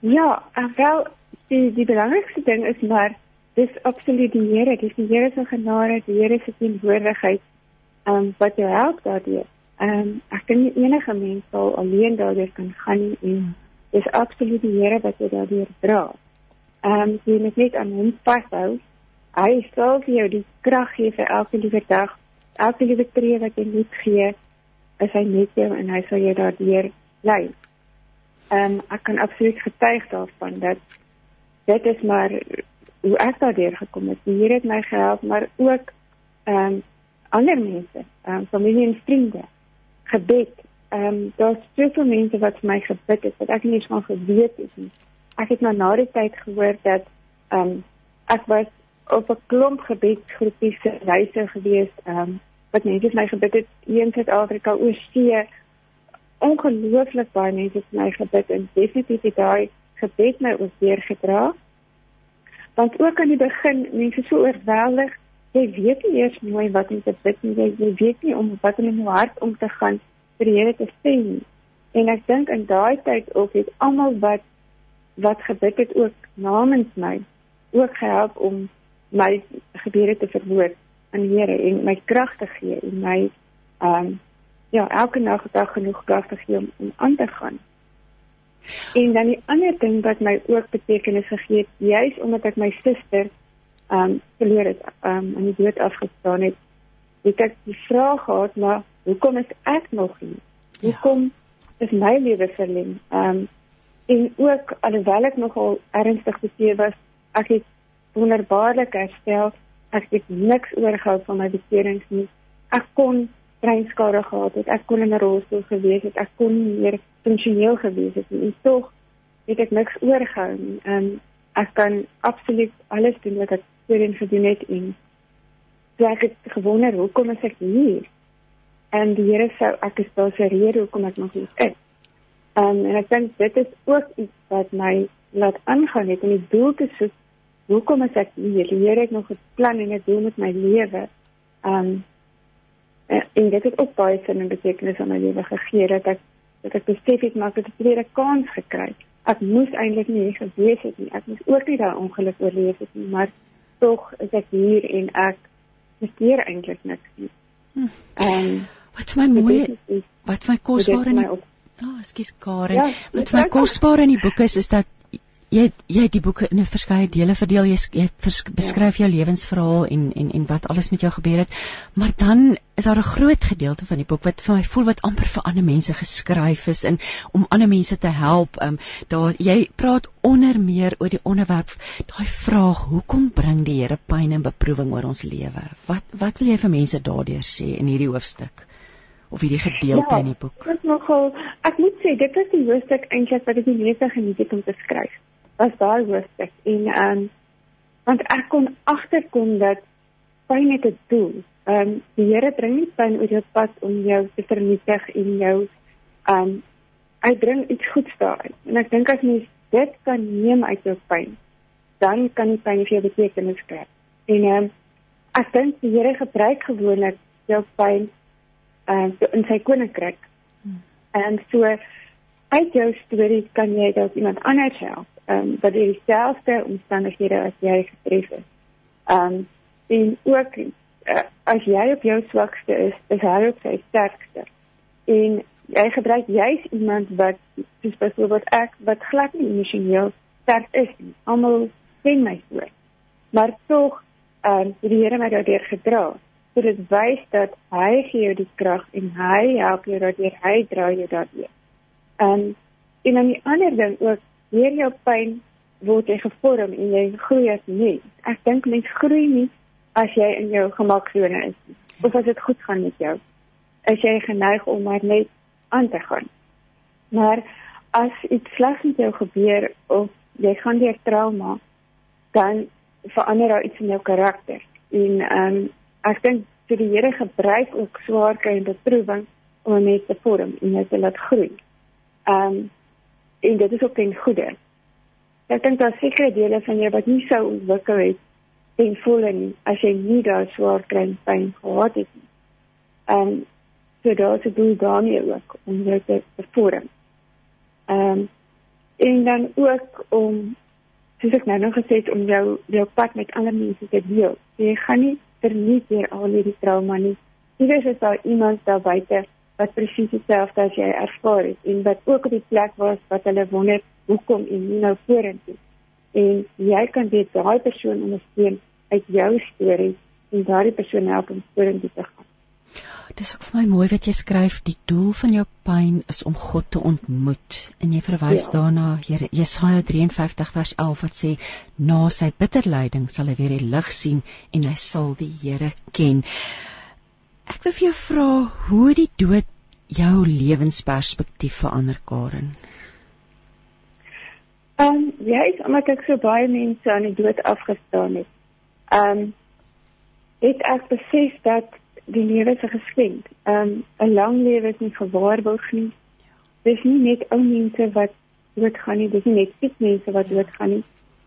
F: Ja, eh, wel die die belangrikste ding is maar dis absoluut die Here, dis die Here se genade, die Here se teenwoordigheid um wat jou help daardeur. Um ek nie enige mens sal alleen daardeur kan gaan en dis absoluut die Here wat jou daardeur dra. Um jy moet net aan hom vashou Hy sal vir jou die krag gee vir elke liewe dag, elke liewe tree wat jy moet gee, is hy met jou en hy sal jou daardeur lei. Ehm um, ek kan absoluut getuig daarvan dat dit is maar hoe ek daardeur gekom het. Die Here het my gehelp, maar ook ehm um, ander mense, ehm um, familie en vriende. Gebed. Ehm um, daar's soveel mense wat vir my gebid het wat ek nie eens van geweet het nie. Ek het nou na die tyd gehoor dat ehm um, ek was op 'n klomp gebedsgroepies se reise gewees, ehm um, wat mense vir my gebid het hier in Suid-Afrika oor see. Ongelooflik baie mense het my gebid en definitief het daai gebed my ook weer gedra. Want ook aan die begin, mense so oorweldig, jy weet nie eers mooi wat om te bid nie, jy, jy weet nie om wat in jou hart om te gaan vir die Here te sê nie. En ek dink in daai tyd ook het almal wat wat gebid het ook namens my ook gehelp om my gebede te verhoor aan die Here en my krag te gee en my ehm um, ja, elke nag dag genoeg krag te gee om, om aan te gaan. En dan die ander ding wat my ook betekenis gegee het, juis omdat ek my suster ehm um, verloor het, ehm um, in die dood afgestaan het, het ek die vraag gehad, maar hoekom is ek nog hier? Ja. Hoekom ja. is my lewe verleng? Ehm um, en ook alhoewel ek nogal ernstig beseer was, ek het wonderbaarlik herstel. Ek het niks oorgehou van my beserings nie. Ek kon breinskade gehad het. Ek kon in 'n rolstoel gewees het. Ek kon nie meer funksioneel gewees het nie. En tog het ek niks oorgehou nie. En ek kan absoluut alles doen wat ek voorheen gedoen het en so ek het gewonder hoekom is ek hier? En die Here sou ek is daar se rede hoekom ek nog hier is. Um, en ek dink dit is ook iets wat my laat aangaan het om die doel te soek hoekom is ek hier? Die Here het nog 'n plan en 'n doel met my lewe. Um en dit het ook baie sin en betekenis aan my lewe gegee dat ek dat ek besef het maar ek het 'n tweede kans gekry. Ek moes eintlik nie hier gewees het nie. Ek moes ook nie daai ongeluk oorleef het nie, maar tog is ek hier en ek besteer eintlik niks nie.
B: Um wat my mooi wat my kosbaar in die Ah, oh, ekskuus Karen. Ja, wat my kosbaar in die boek is is dat jy jy die boeke in 'n verskeie dele verdeel. Jy, jy vers, beskryf jou lewensverhaal en en en wat alles met jou gebeur het. Maar dan is daar 'n groot gedeelte van die boek wat vir my voel wat amper vir ander mense geskryf is en om ander mense te help. Um, daar jy praat onder meer oor die onderwerp daai vraag hoekom bring die Here pyn en beproewing oor ons lewe? Wat wat wil jy vir mense daardeur sê in hierdie hoofstuk of hierdie gedeelte ja, in die boek?
F: ek nogal. Ek moet sê dit is die hoofstuk eintlik wat ek die meeste geniet het om te skryf was daai hoofstuk en ehm um, want ek kon agterkom dat pyn het 'n doel. Ehm um, die Here bring nie pyn oor jou pad om jou te vernietig en jou ehm um, hy bring iets goeds daaruit. En ek dink as mens dit kan neem uit jou pyn, dan kan die pyn vir jou betekenis kry. En ehm um, ek dink die Here gebruik gewoonlik jou pyn ehm uh, in sy koninkryk. Hmm. En so uit jou storie kan jy dalk iemand anders help ehm um, wat dieselfde omstandighede as jy getref is. Ehm um, en ook uh, as jy op jou swakste is, is hy op sy sterkste. En jy gebruik juis iemand wat soos byvoorbeeld ek wat glad nie emosioneel sterk is nie. Almal sien my so. Maar tog ehm um, die Here my daardeur gedra. So dit wys dat hy gee jou die krag en hy help jou daardeur, hy dra jou daardeur. Ehm um, en dan die ander ding ook deur jou pyn word jy gevorm en jy groei as mens. Ek dink mens groei nie as jy in jou gemaksone is of as dit goed gaan met jou. As jy geneig om maar net aan te gaan. Maar as iets slegs met jou gebeur of jy gaan deur trauma, dan verander daar iets in jou karakter. En ehm um, ek dink vir die Here gebruik ook swaar kry en beproewing om 'n mens te vorm en net te laat groei. Ehm um, en dit is ook ten goeie. Ek dink daar seker dele van jou wat nie sou ontwikkel het ten volle nie as jy nie daar swaar en pyn gehad het nie. Ehm so daar se doel daarmee ook om jou te, vorm. Ehm um, en dan ook om soos ek nou nog gesê het om jou jou pad met ander mense te deel. Jy gaan nie verniet deur al hierdie trauma nie. Iewers is daar iemand daar buite wat presies dieselfde as jy ervaar het en wat ook op die plek was wat hulle wonder hoekom en nie nou vorentoe. En jy kan dit daai persoon ondersteun uit jou storie en daardie persoon help om vorentoe te gaan.
B: Dis ook vir my mooi wat jy skryf, die doel van jou pyn is om God te ontmoet. En jy verwys ja. daarna Here Jesaja 53 vers 11 wat sê na sy bitter lyding sal hy weer die lig sien en hy sal die Here ken. Ek wil vir jou vra hoe die dood jou lewensperspektief verander, Karen.
F: Ehm um, ja, ek omdat ek so baie mense aan die dood afgestaan het. Ehm um, het ek besef dat die lewe se geskenk. Um 'n lang lewe is nie gewaarborg nie. Dis nie net ou mense wat doodgaan nie, dis nie net siek mense wat doodgaan nie.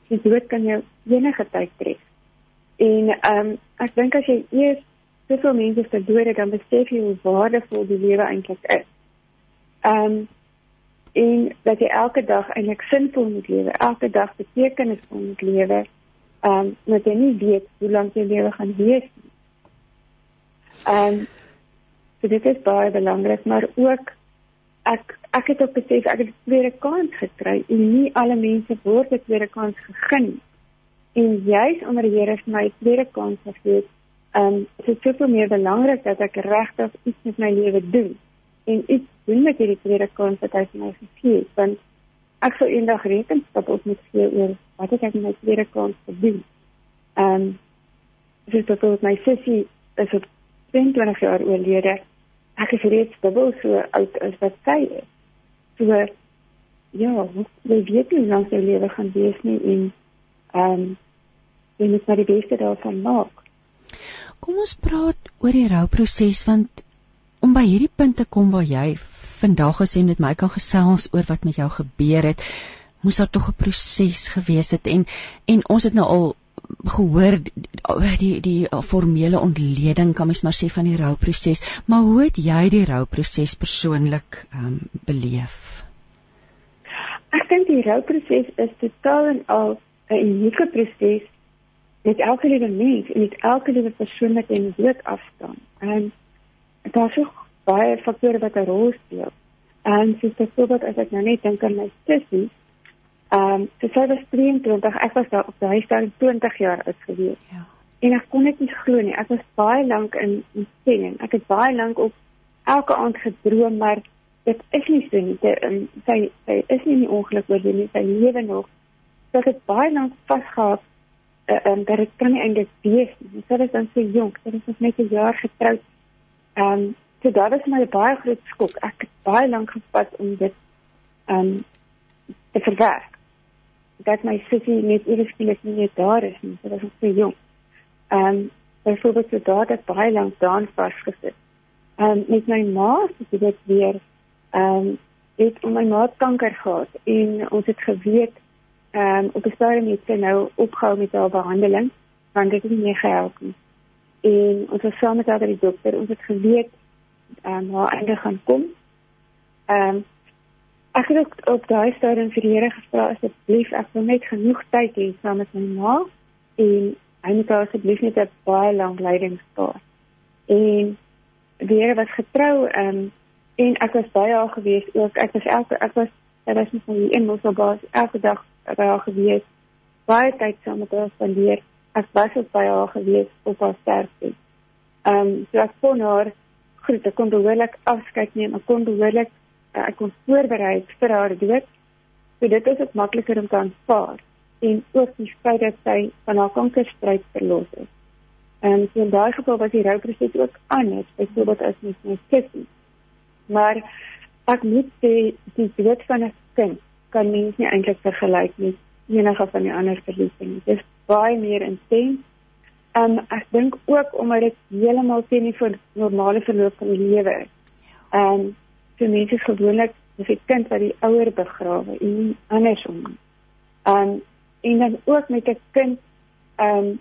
F: Die dood kan jou enige tyd tref. En um ek dink as jy eers soveel mense verdood het, dan besef jy hoe waardevol die lewe eintlik is. Um en dat jy elke dag eintlik sinvol moet lewe, elke dag betekenisvol moet lewe. Um met jy nie weet hoe lank jou lewe gaan wees nie. Ehm um, so dit is baie belangrik, maar ook ek ek het ook besef ek het 'n tweede kans gekry en nie alle mense word 'n tweede kans gegee nie. En juis omdat die Here vir my 'n tweede kans gegee het, ehm um, is dit soveel meer belangrik dat ek regtig iets met my lewe doen en iets doen met hierdie tweede kans wat hy vir my gegee het, want ek sou eendag rekenskap op moet gee oor wat ek met my tweede kans gedoen. Ehm um, dis tot my sussie is op 22 jaar oorlede. Ek is reeds dubbel so oud as wat sy is. So ja, jy weet nie hoe sy lewe gaan wees nie en ehm um, jy moet maar die beste daarvan maak.
B: Kom ons praat oor die rouproses want om by hierdie punt te kom waar jy vandag gesê met my kan gesels oor wat met jou gebeur het, moes daar tog 'n proses gewees het en en ons het nou al gehoor die, die formele ontleding kan mens maar sê van die rouproses, maar hoe het jy die rouproses persoonlik ehm um, beleef?
F: Ek dink die rouproses is totaal en al 'n unieke proses met elke liewe mens en met elke liewe persoon wat in die dood afstaan. En daar is ook baie faktore wat 'n rol speel. En soos byvoorbeeld as ek nou net dink aan my sussie, Ehm um, so sy was 23, ek was daar op die huis daar 20 jaar oud gewees. Ja. En ek kon dit nie glo nie. Ek was baie lank in in sending. Ek het baie lank op elke aand gedroom, maar dit is nie so nie. Sy um, sy, sy is nie in ongeluk oor nie. Sy lewe nog. So ek het baie lank vasgehou uh, um, dat dit kan nie eintlik wees nie. Sy was dan so jonk. Sy was net 'n jaar getroud. Ehm um, so dit was my baie groot skok. Ek het baie lank gevat om dit ehm um, te verwerk dat my sussie net eers skielik nie meer daar is nie. Sy was so jonk. Ehm um, byvoorbeeld so daar dat baie lank daan vasgesit. Ehm um, met my ma het dit weer ehm um, het my ma kanker gehad en ons het geweet ehm um, op 'n stadium het sy nou opgehou met haar behandeling want dit het nie gehelp nie. En ons het saam met haar by die dokter, ons het geweet ehm um, haar einde gaan kom. Ehm um, Ek het ook op daai stadium vir die Here gevra asseblief ek wil net genoeg tyd hê saam met my ma en hy moet asseblief net 'n baie lang lydingspaar. En die Here was getrou um, en ek was baie al gewees ook ek was elke ek was was net nie in ons baas elke dag by haar gewees baie tyd saam met haar spandeer ek was ook by haar gewees op haar sterfte. Ehm um, so ek kon haar groet ek kon behoorlik afskeid neem ek kon behoorlik uh, ek kon voorberei vir haar dood. So dit is ook makliker om te aanvaar. en ook die feit dat sy van haar kankerstryd verlos is. En um, so in daai geval was die rouproses ook anders, byvoorbeeld as met my sussie. Maar ek moet sê die dood van 'n kind kan mens nie eintlik vergelyk met enige van die ander verliese nie. Dit is baie meer intens. En um, ek dink ook omdat dit heeltemal teen die normale verloop van die lewe is. En vir mense gewoonlik is 'n kind wat die ouer begrawe en andersom. Um en dan ook met 'n kind um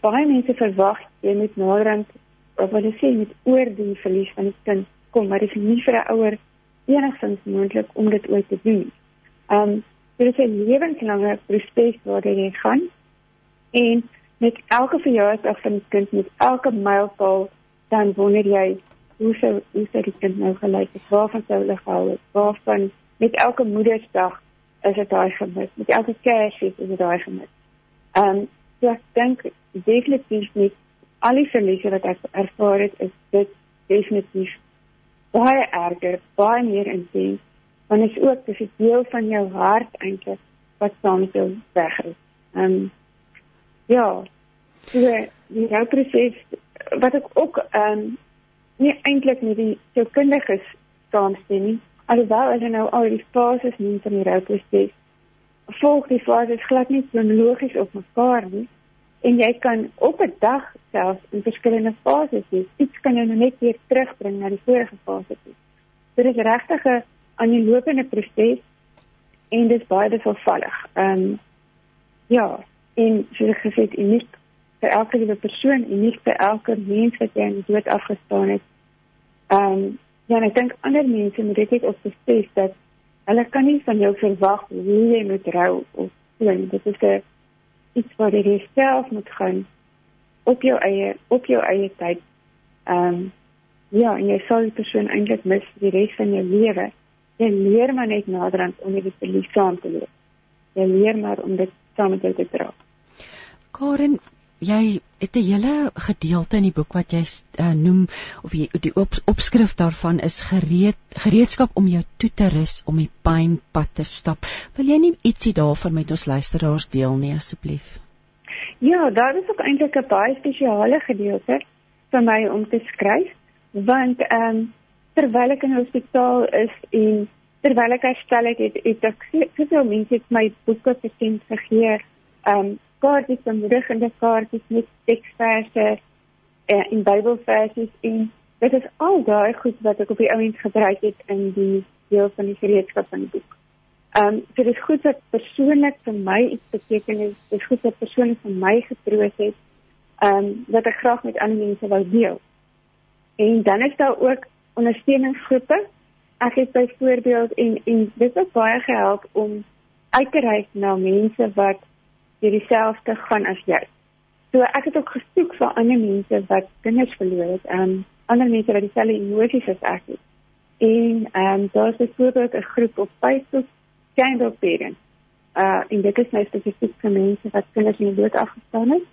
F: baie mense verwag jy moet naderhand of jy sê met oor die verlies van die kind kom, maar dit is nie vir 'n ouer enigstens moontlik om dit ooit te doen. Um dit is 'n lewenslange proses waar jy gaan en met elke verjaarsdag van die kind met elke mylpaal dan wonder jy hoe sou hoe sou die kind nou gelyk het? Waarvan sou hulle gehou het? Waarvan met elke moedersdag is dit daai gemis. Met elke Kersfees is dit daai gemis. Ehm um, so ek dink definitief met al die verliese wat ek ervaar het, is dit definitief baie erger, baie meer intens. Want dit is ook dis 'n deel van jou hart eintlik wat saam met jou wegry. Ehm um, ja, so die hele proses wat ek ook ehm um, nie eintlik met die sielkundiges saamstem nie. Alhoewel as jy nou al die fases neem van die rouproses, volg die fases glad nie kronologies op mekaar nie en jy kan op 'n dag self in verskillende fases wees. Iets kan jou net weer terugbring na die vorige fase toe. Dit is regtig 'n aanlopende proses en dit is baie bevallig. Ehm um, ja, en soos ek gesê het, uniek vir elke liewe persoon en nie vir elke mens wat jy in die dood afgestaan het. Ehm um, ja, ek dink ander mense moet dit ook besef dat hulle kan nie van jou verwag hoe jy moet rou of nie. Dit is 'n iets wat jy self moet gaan op jou eie op jou eie tyd. Ehm um, ja, en jy sal die persoon eintlik mis die res van jou lewe. Jy leer maar net naderhand om dit te lief saam te leef. Jy leer maar om dit saam met jou te dra.
B: Karen, jy het 'n hele gedeelte in die boek wat jy uh, noem of jy die op, opskrif daarvan is gereed gereedskap om jou toe te rus om die pynpad te stap. Wil jy nie ietsie daarvan met ons luisteraars deel nie asseblief?
F: Ja, daar is ook eintlik 'n baie spesiale gedeelte vir my om te skryf want ehm um, terwyl ek in die hospitaal is en terwyl ek herstel het, het, het ek soveel mense my boeke gesien gegee ehm um, kaartjies bemoedigende kaartjies met teksverse uh, en Bybelversies en dit is al daai goed wat ek op die ouend gebruik het in die deel van die gereedskap van die boek. Ehm um, so dit is goed wat persoonlik vir my iets beteken het. Dit is goed wat persoonlik vir my getroos het. Ehm um, wat ek graag met ander mense wou deel. En dan is daar ook ondersteuningsgroepe. Ek het byvoorbeeld en en dit het baie gehelp om uit te reik na mense wat jy dieselfde gaan as jy. So ek het ook gesoek vir ander mense wat kinders verloor het, en um, ander mense wat dieselfde emosies as ek het. En ehm um, daar is byvoorbeeld 'n groep op Facebook, Candle Parents. Uh en dit is nou spesifiek vir mense wat kinders in die dood afgestaan het.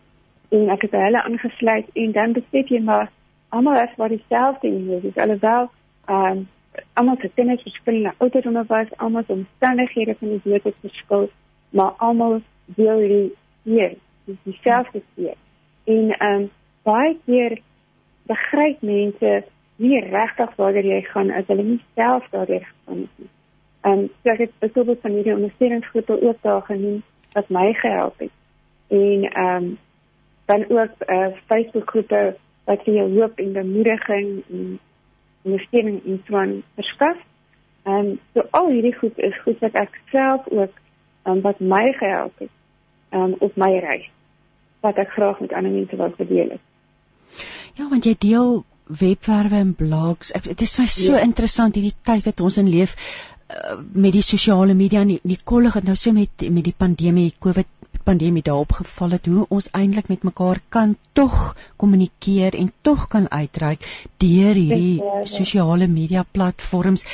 F: En ek het hulle aangesluit en dan besef jy maar almal is wat dieselfde emosies, alhoewel ehm um, almal se kinders verskillende ouderdomme was, almal se omstandighede van die dood het verskil, maar almal deel hierdie hier, dis dieselfde keer. En ehm um, baie keer begryp mense nie regtig waar jy gaan as hulle nie self daardeur gegaan het nie. Ehm um, so ek het byvoorbeeld van hierdie ondersteuningsgroepe ook daar genoem wat my gehelp het. En ehm um, dan ook 'n uh, eh, Facebook groepe wat vir jou hoop en bemoediging en ondersteuning en so aan verskaf. Ehm um, so al hierdie goed is goed wat ek self ook um, wat my gehelp het um, op my reis wat ek graag met ander mense wil deel.
B: Ja, want jy deel webwerwe en blogs. Dit is my so ja. interessant hierdie tyd wat ons in leef met die sosiale media en die, die kollig nou so met met die pandemie COVID pandemie daarop geval het hoe ons eintlik met mekaar kan tog kommunikeer en tog kan uitreik deur hierdie sosiale media platforms.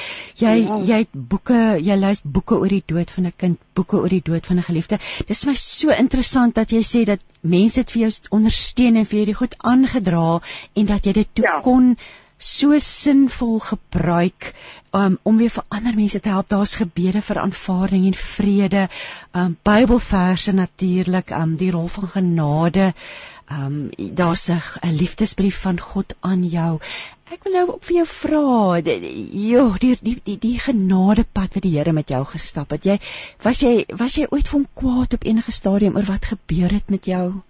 B: Jy ja. jy het boeke, jy lees boeke oor die dood van 'n kind, boeke oor die dood van 'n geliefde. Dit is my so interessant dat jy sê dat mense dit vir jou ondersteun en vir jou die goed aangedra en dat jy dit toe ja. kon so sinvol gebruik um, om weer vir ander mense te help. Daar's gebede vir aanvaarding en vrede. Um Bybelverse natuurlik, um die rol van genade. Um daar's 'n liefdesbrief van God aan jou. Ek wil nou ook vir jou vra, joh, die die die die genadepad wat die Here met jou gestap het. Jy was jy was jy ooit van kwaad op enige stadium oor wat gebeur het met jou?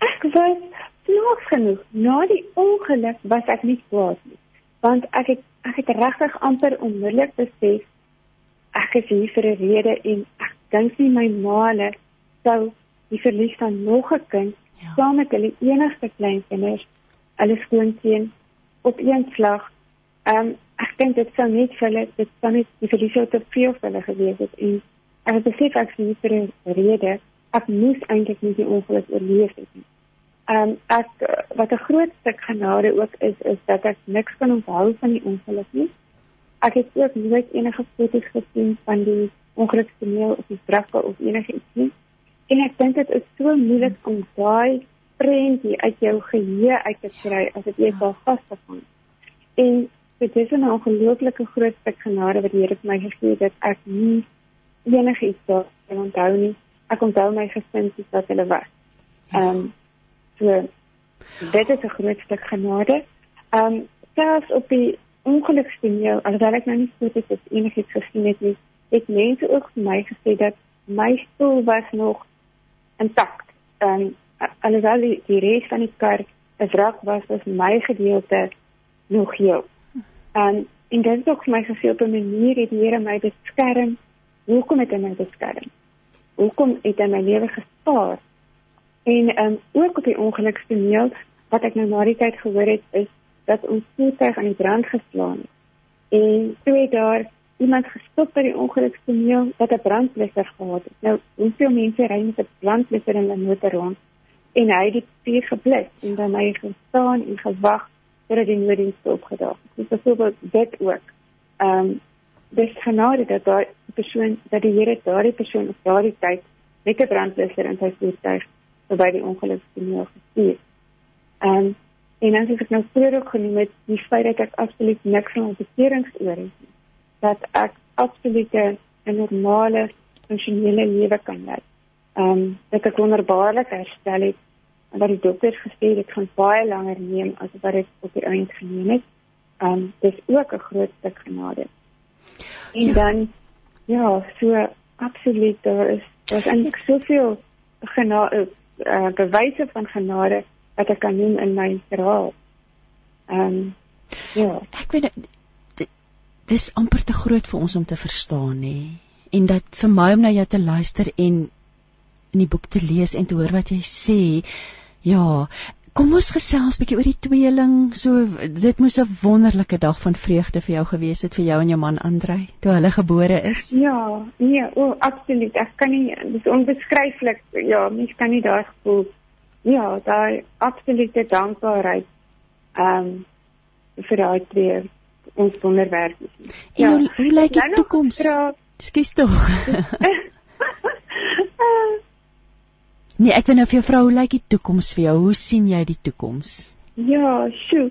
F: Ek was nog genoeg. Na die ongeluk was ek nie kwaad nie, want ek het ek het regtig amper onmiddellik besef ek is hier vir 'n rede en ek dink nie my maale sou die verlies van nog 'n kind ja. saam met hulle enigste kleinkinders hulle skoonseun op een slag. Ehm um, ek dink dit sou net vir hulle dit sou net die verlies te veel vir hulle gewees het en ek besef ek sien vir 'n rede ek moes eintlik nie die ongeluk oorleef het nie. Ehm um, ek wat 'n groot stuk genade ook is is dat ek niks kan onthou van die ongeluk nie. Ek het ook nooit enige foto's gesien van die ongelukstoneel of die brakke of enigiets nie. En ek dink dit is so moeilik om daai prentjie uit jou geheue uit te kry as dit jy daar vasgevang. En dit is 'n ongelooflike groot stuk genade wat die Here vir my gegee het dat ek nie enigiets daar kan onthou nie. Ek onthou my gesin soos wat hulle was. Ehm um, so dit is 'n groot stuk genade. Ehm um, selfs op die ongelukstoneel, alhoewel ek nou nie goed het of enigiets gesien het nie, het mense ook vir my gesê dat my stoel was nog intakt. Ehm um, alhoewel die, die res van die kar 'n wrak was, was my gedeelte nog heel. En en dit het ook vir my gesê op 'n manier het die Here my beskerm. Hoekom het hy my beskerm? Hoekom het hy my lewe gespaar? En ehm um, ook op die ongelukstoneel wat ek nou na die tyd gehoor het is dat ons voertuig aan die brand geslaan het. En toe het daar iemand gestop by die ongelukstoneel wat 'n brandblusser gehad het. Nou, hoeveel mense ry met 'n brandblusser in hulle motor rond? en hy het die vuur geblus en dan hy gestaan en gewag totdat die nooddienste opgedaag het. Dis byvoorbeeld dit ook. Ehm um, dis genade dat daai persoon dat die Here daardie persoon op daardie tyd met 'n brandblusser in sy voertuig verby die ongeluk geneem gestuur. Ehm um, en dan as ek nou vroeër ook genoem het die feit dat ek absoluut niks van beserings oor het nie. Dat ek absoluut 'n normale funksionele lewe kan lei. Ehm um, dat ek wonderbaarlik herstel het wat die dokters gesê het gaan baie langer neem as wat dit op die eind geneem het. Um dis ook 'n groot stuk genade. En ja. dan ja, so absoluut daar is daar's eintlik soveel genade uh, bewyse van genade wat ek kan noem in my verhaal. Um ja,
B: ek weet dis amper te groot vir ons om te verstaan nê. En dat vir my om na jou te luister en in die boek te lees en te hoor wat jy sê, Ja, kom ons gesels bietjie oor die tweeling. So dit moes 'n wonderlike dag van vreugde vir jou gewees het vir jou en jou man Andrei toe hulle gebore is.
F: Ja, nee, o, oh, absoluut. Ek kan nie dis onbeskryflik. Ja, mens kan nie daar gevoel. Ja, daai absolute dankbaarheid. Ehm um, vir daai twee ons wonderwerkies.
B: Ja, hoe, hoe lyk die toekoms? Skus tog. Nee, ek wil nou vir jou vra hoe lyk die toekoms vir jou? Hoe sien jy die toekoms?
F: Ja, sjoe.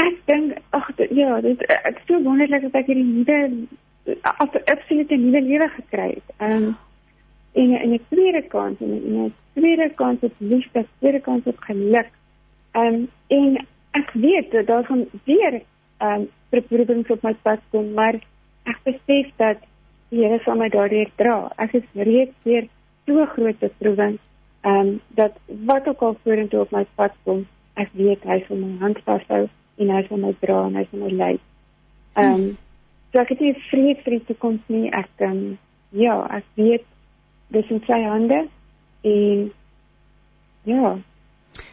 F: Ek dink ag ja, dit ek is so wonderlik dat ek hierdie nuwe absolute nuwe lewe gekry het. Ehm um, en en 'n tweede kans en 'n tweede kans op liefde, tweede kans op geluk. Ehm um, en ek weet dat daar gaan weer ehm um, beproewings op my pad kom, maar ek besef dat die Here sal my daardeur dra. Ek is reeds weer so groot beproewing ehm um, dat wat ook al vorentoe op my pad kom, ek weet hy sal my hand vashou en hy sal my dra en hy sal my lei. Ehm um, so ek het nie vrede vir die toekoms nie. Ek ehm um, ja, ek weet dis in sy hande en ja.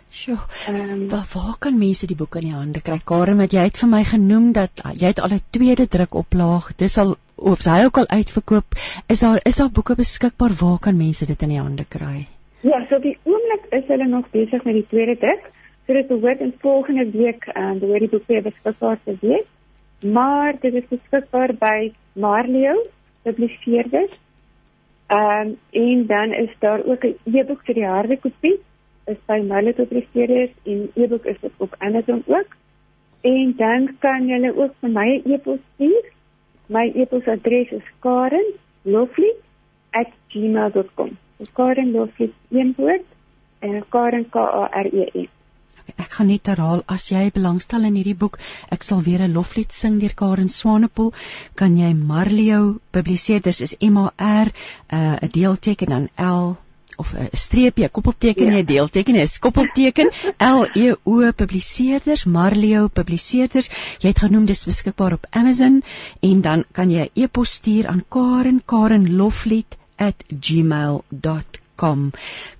B: Sjoe. Ehm um, waar, waar kan mense die boek in die hande kry? Karen, wat jy het vir my genoem dat jy het al 'n tweede druk oplaag. Dis al of hy ook al uitverkoop, is daar is daar boeke beskikbaar waar kan mense dit in die hande kry?
F: Ja, so die oomblik is hulle nog besig met die tweede druk. So dit behoort in volgende week aan um, die boek weer beskikbaar te wees. Maar dit is beskikbaar by Marleo Publiseerders. Ehm um, en dan is daar ook 'n e-boek vir die harde kopie is by Marleo Publiseerders en e-boek is dit op Amazon ook. En dan kan julle ook vir my e-pos stuur. My e-posadres is karenlovely@gmail.com. Karen Lovely een woord en Karen K A R E N.
B: Ek gaan net herhaal as jy belangstel in hierdie boek, ek sal weer 'n loflied sing deur Karen Swanepoel, kan jy Marleo publiseer. Dis is M A R uh, 'n uh, deelteken dan L of 'n streepie, koppelteken, 'n ja. deelteken, 'n koppelteken L E O publiseerders, Marleo publiseerders. Jy het genoem dis beskikbaar op Amazon en dan kan jy 'n e e-pos stuur aan Karen karenloflied@gmail.com kom.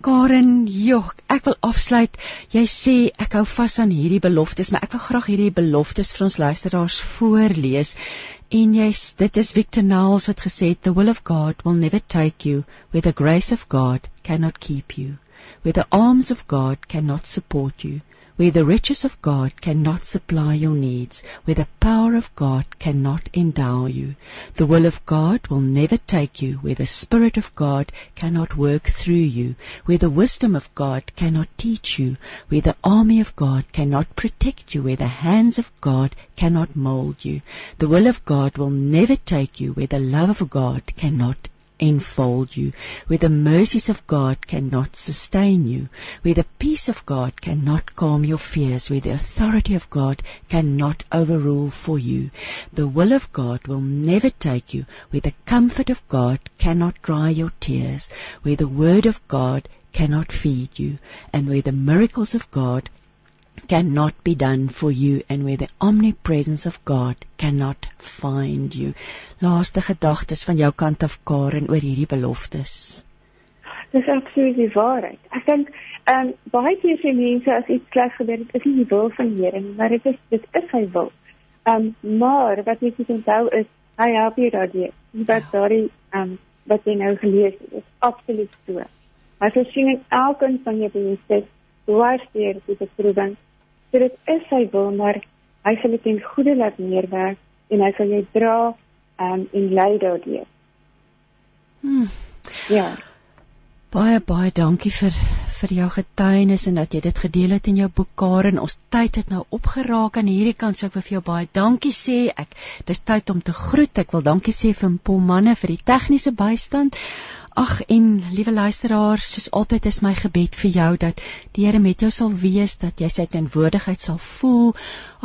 B: Karen, joh, ek wil afsluit. Jy sê ek hou vas aan hierdie beloftes, maar ek wil graag hierdie beloftes vir ons luisteraars voorlees. En jy's dit is Victor Nels wat gesê het the will of God will never take you where the grace of God cannot keep you. Where the arms of God cannot support you where the riches of God cannot supply your needs, where the power of God cannot endow you. The will of God will never take you where the Spirit of God cannot work through you, where the wisdom of God cannot teach you, where the army of God cannot protect you, where the hands of God cannot mold you. The will of God will never take you where the love of God cannot enfold you, where the mercies of God cannot sustain you, where the peace of God cannot calm your fears, where the authority of God cannot overrule for you. The will of God will never take you where the comfort of God cannot dry your tears, where the word of God cannot feed you, and where the miracles of God cannot be done for you and where the omnipresence of God cannot find you. Laaste gedagtes van jou kant af Karen oor hierdie beloftes.
F: Dis absoluut die waarheid. Ek dink ehm um, baie keer sê mense as iets sleg gebeur, dit is nie die wil van die Here nie, maar dit is dit is sy wil. Ehm um, maar wat jy moet onthou is hy help jou daardie. Wat ja. daardie ehm um, wat jy nou gelees het, is absoluut so. Hy sien elkeen van jou behoeftes dwars deur die beproewing So dit is sy wil, maar hy sal dit in goeie laat neerwerk en hy sal jou dra um, en lei daardeur.
B: Hmm.
F: Ja.
B: Baie baie dankie vir vir jou getuienis en dat jy dit gedeel het in jou boek Karen. Ons tyd het nou opgeraak aan hierdie kant, so ek wil vir jou baie dankie sê. Ek dis tyd om te groet. Ek wil dankie sê vir Paul manne vir die tegniese bystand. Ag en liewe luisteraar, soos altyd is my gebed vir jou dat die Here met jou sal wees, dat jy sy teenwoordigheid sal voel.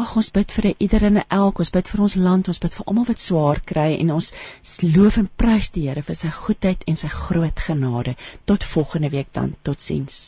B: Ag ons bid vir ieder en elk, ons bid vir ons land, ons bid vir almal wat swaar kry en ons loof en prys die Here vir sy goedheid en sy groot genade. Tot volgende week dan. Totsiens.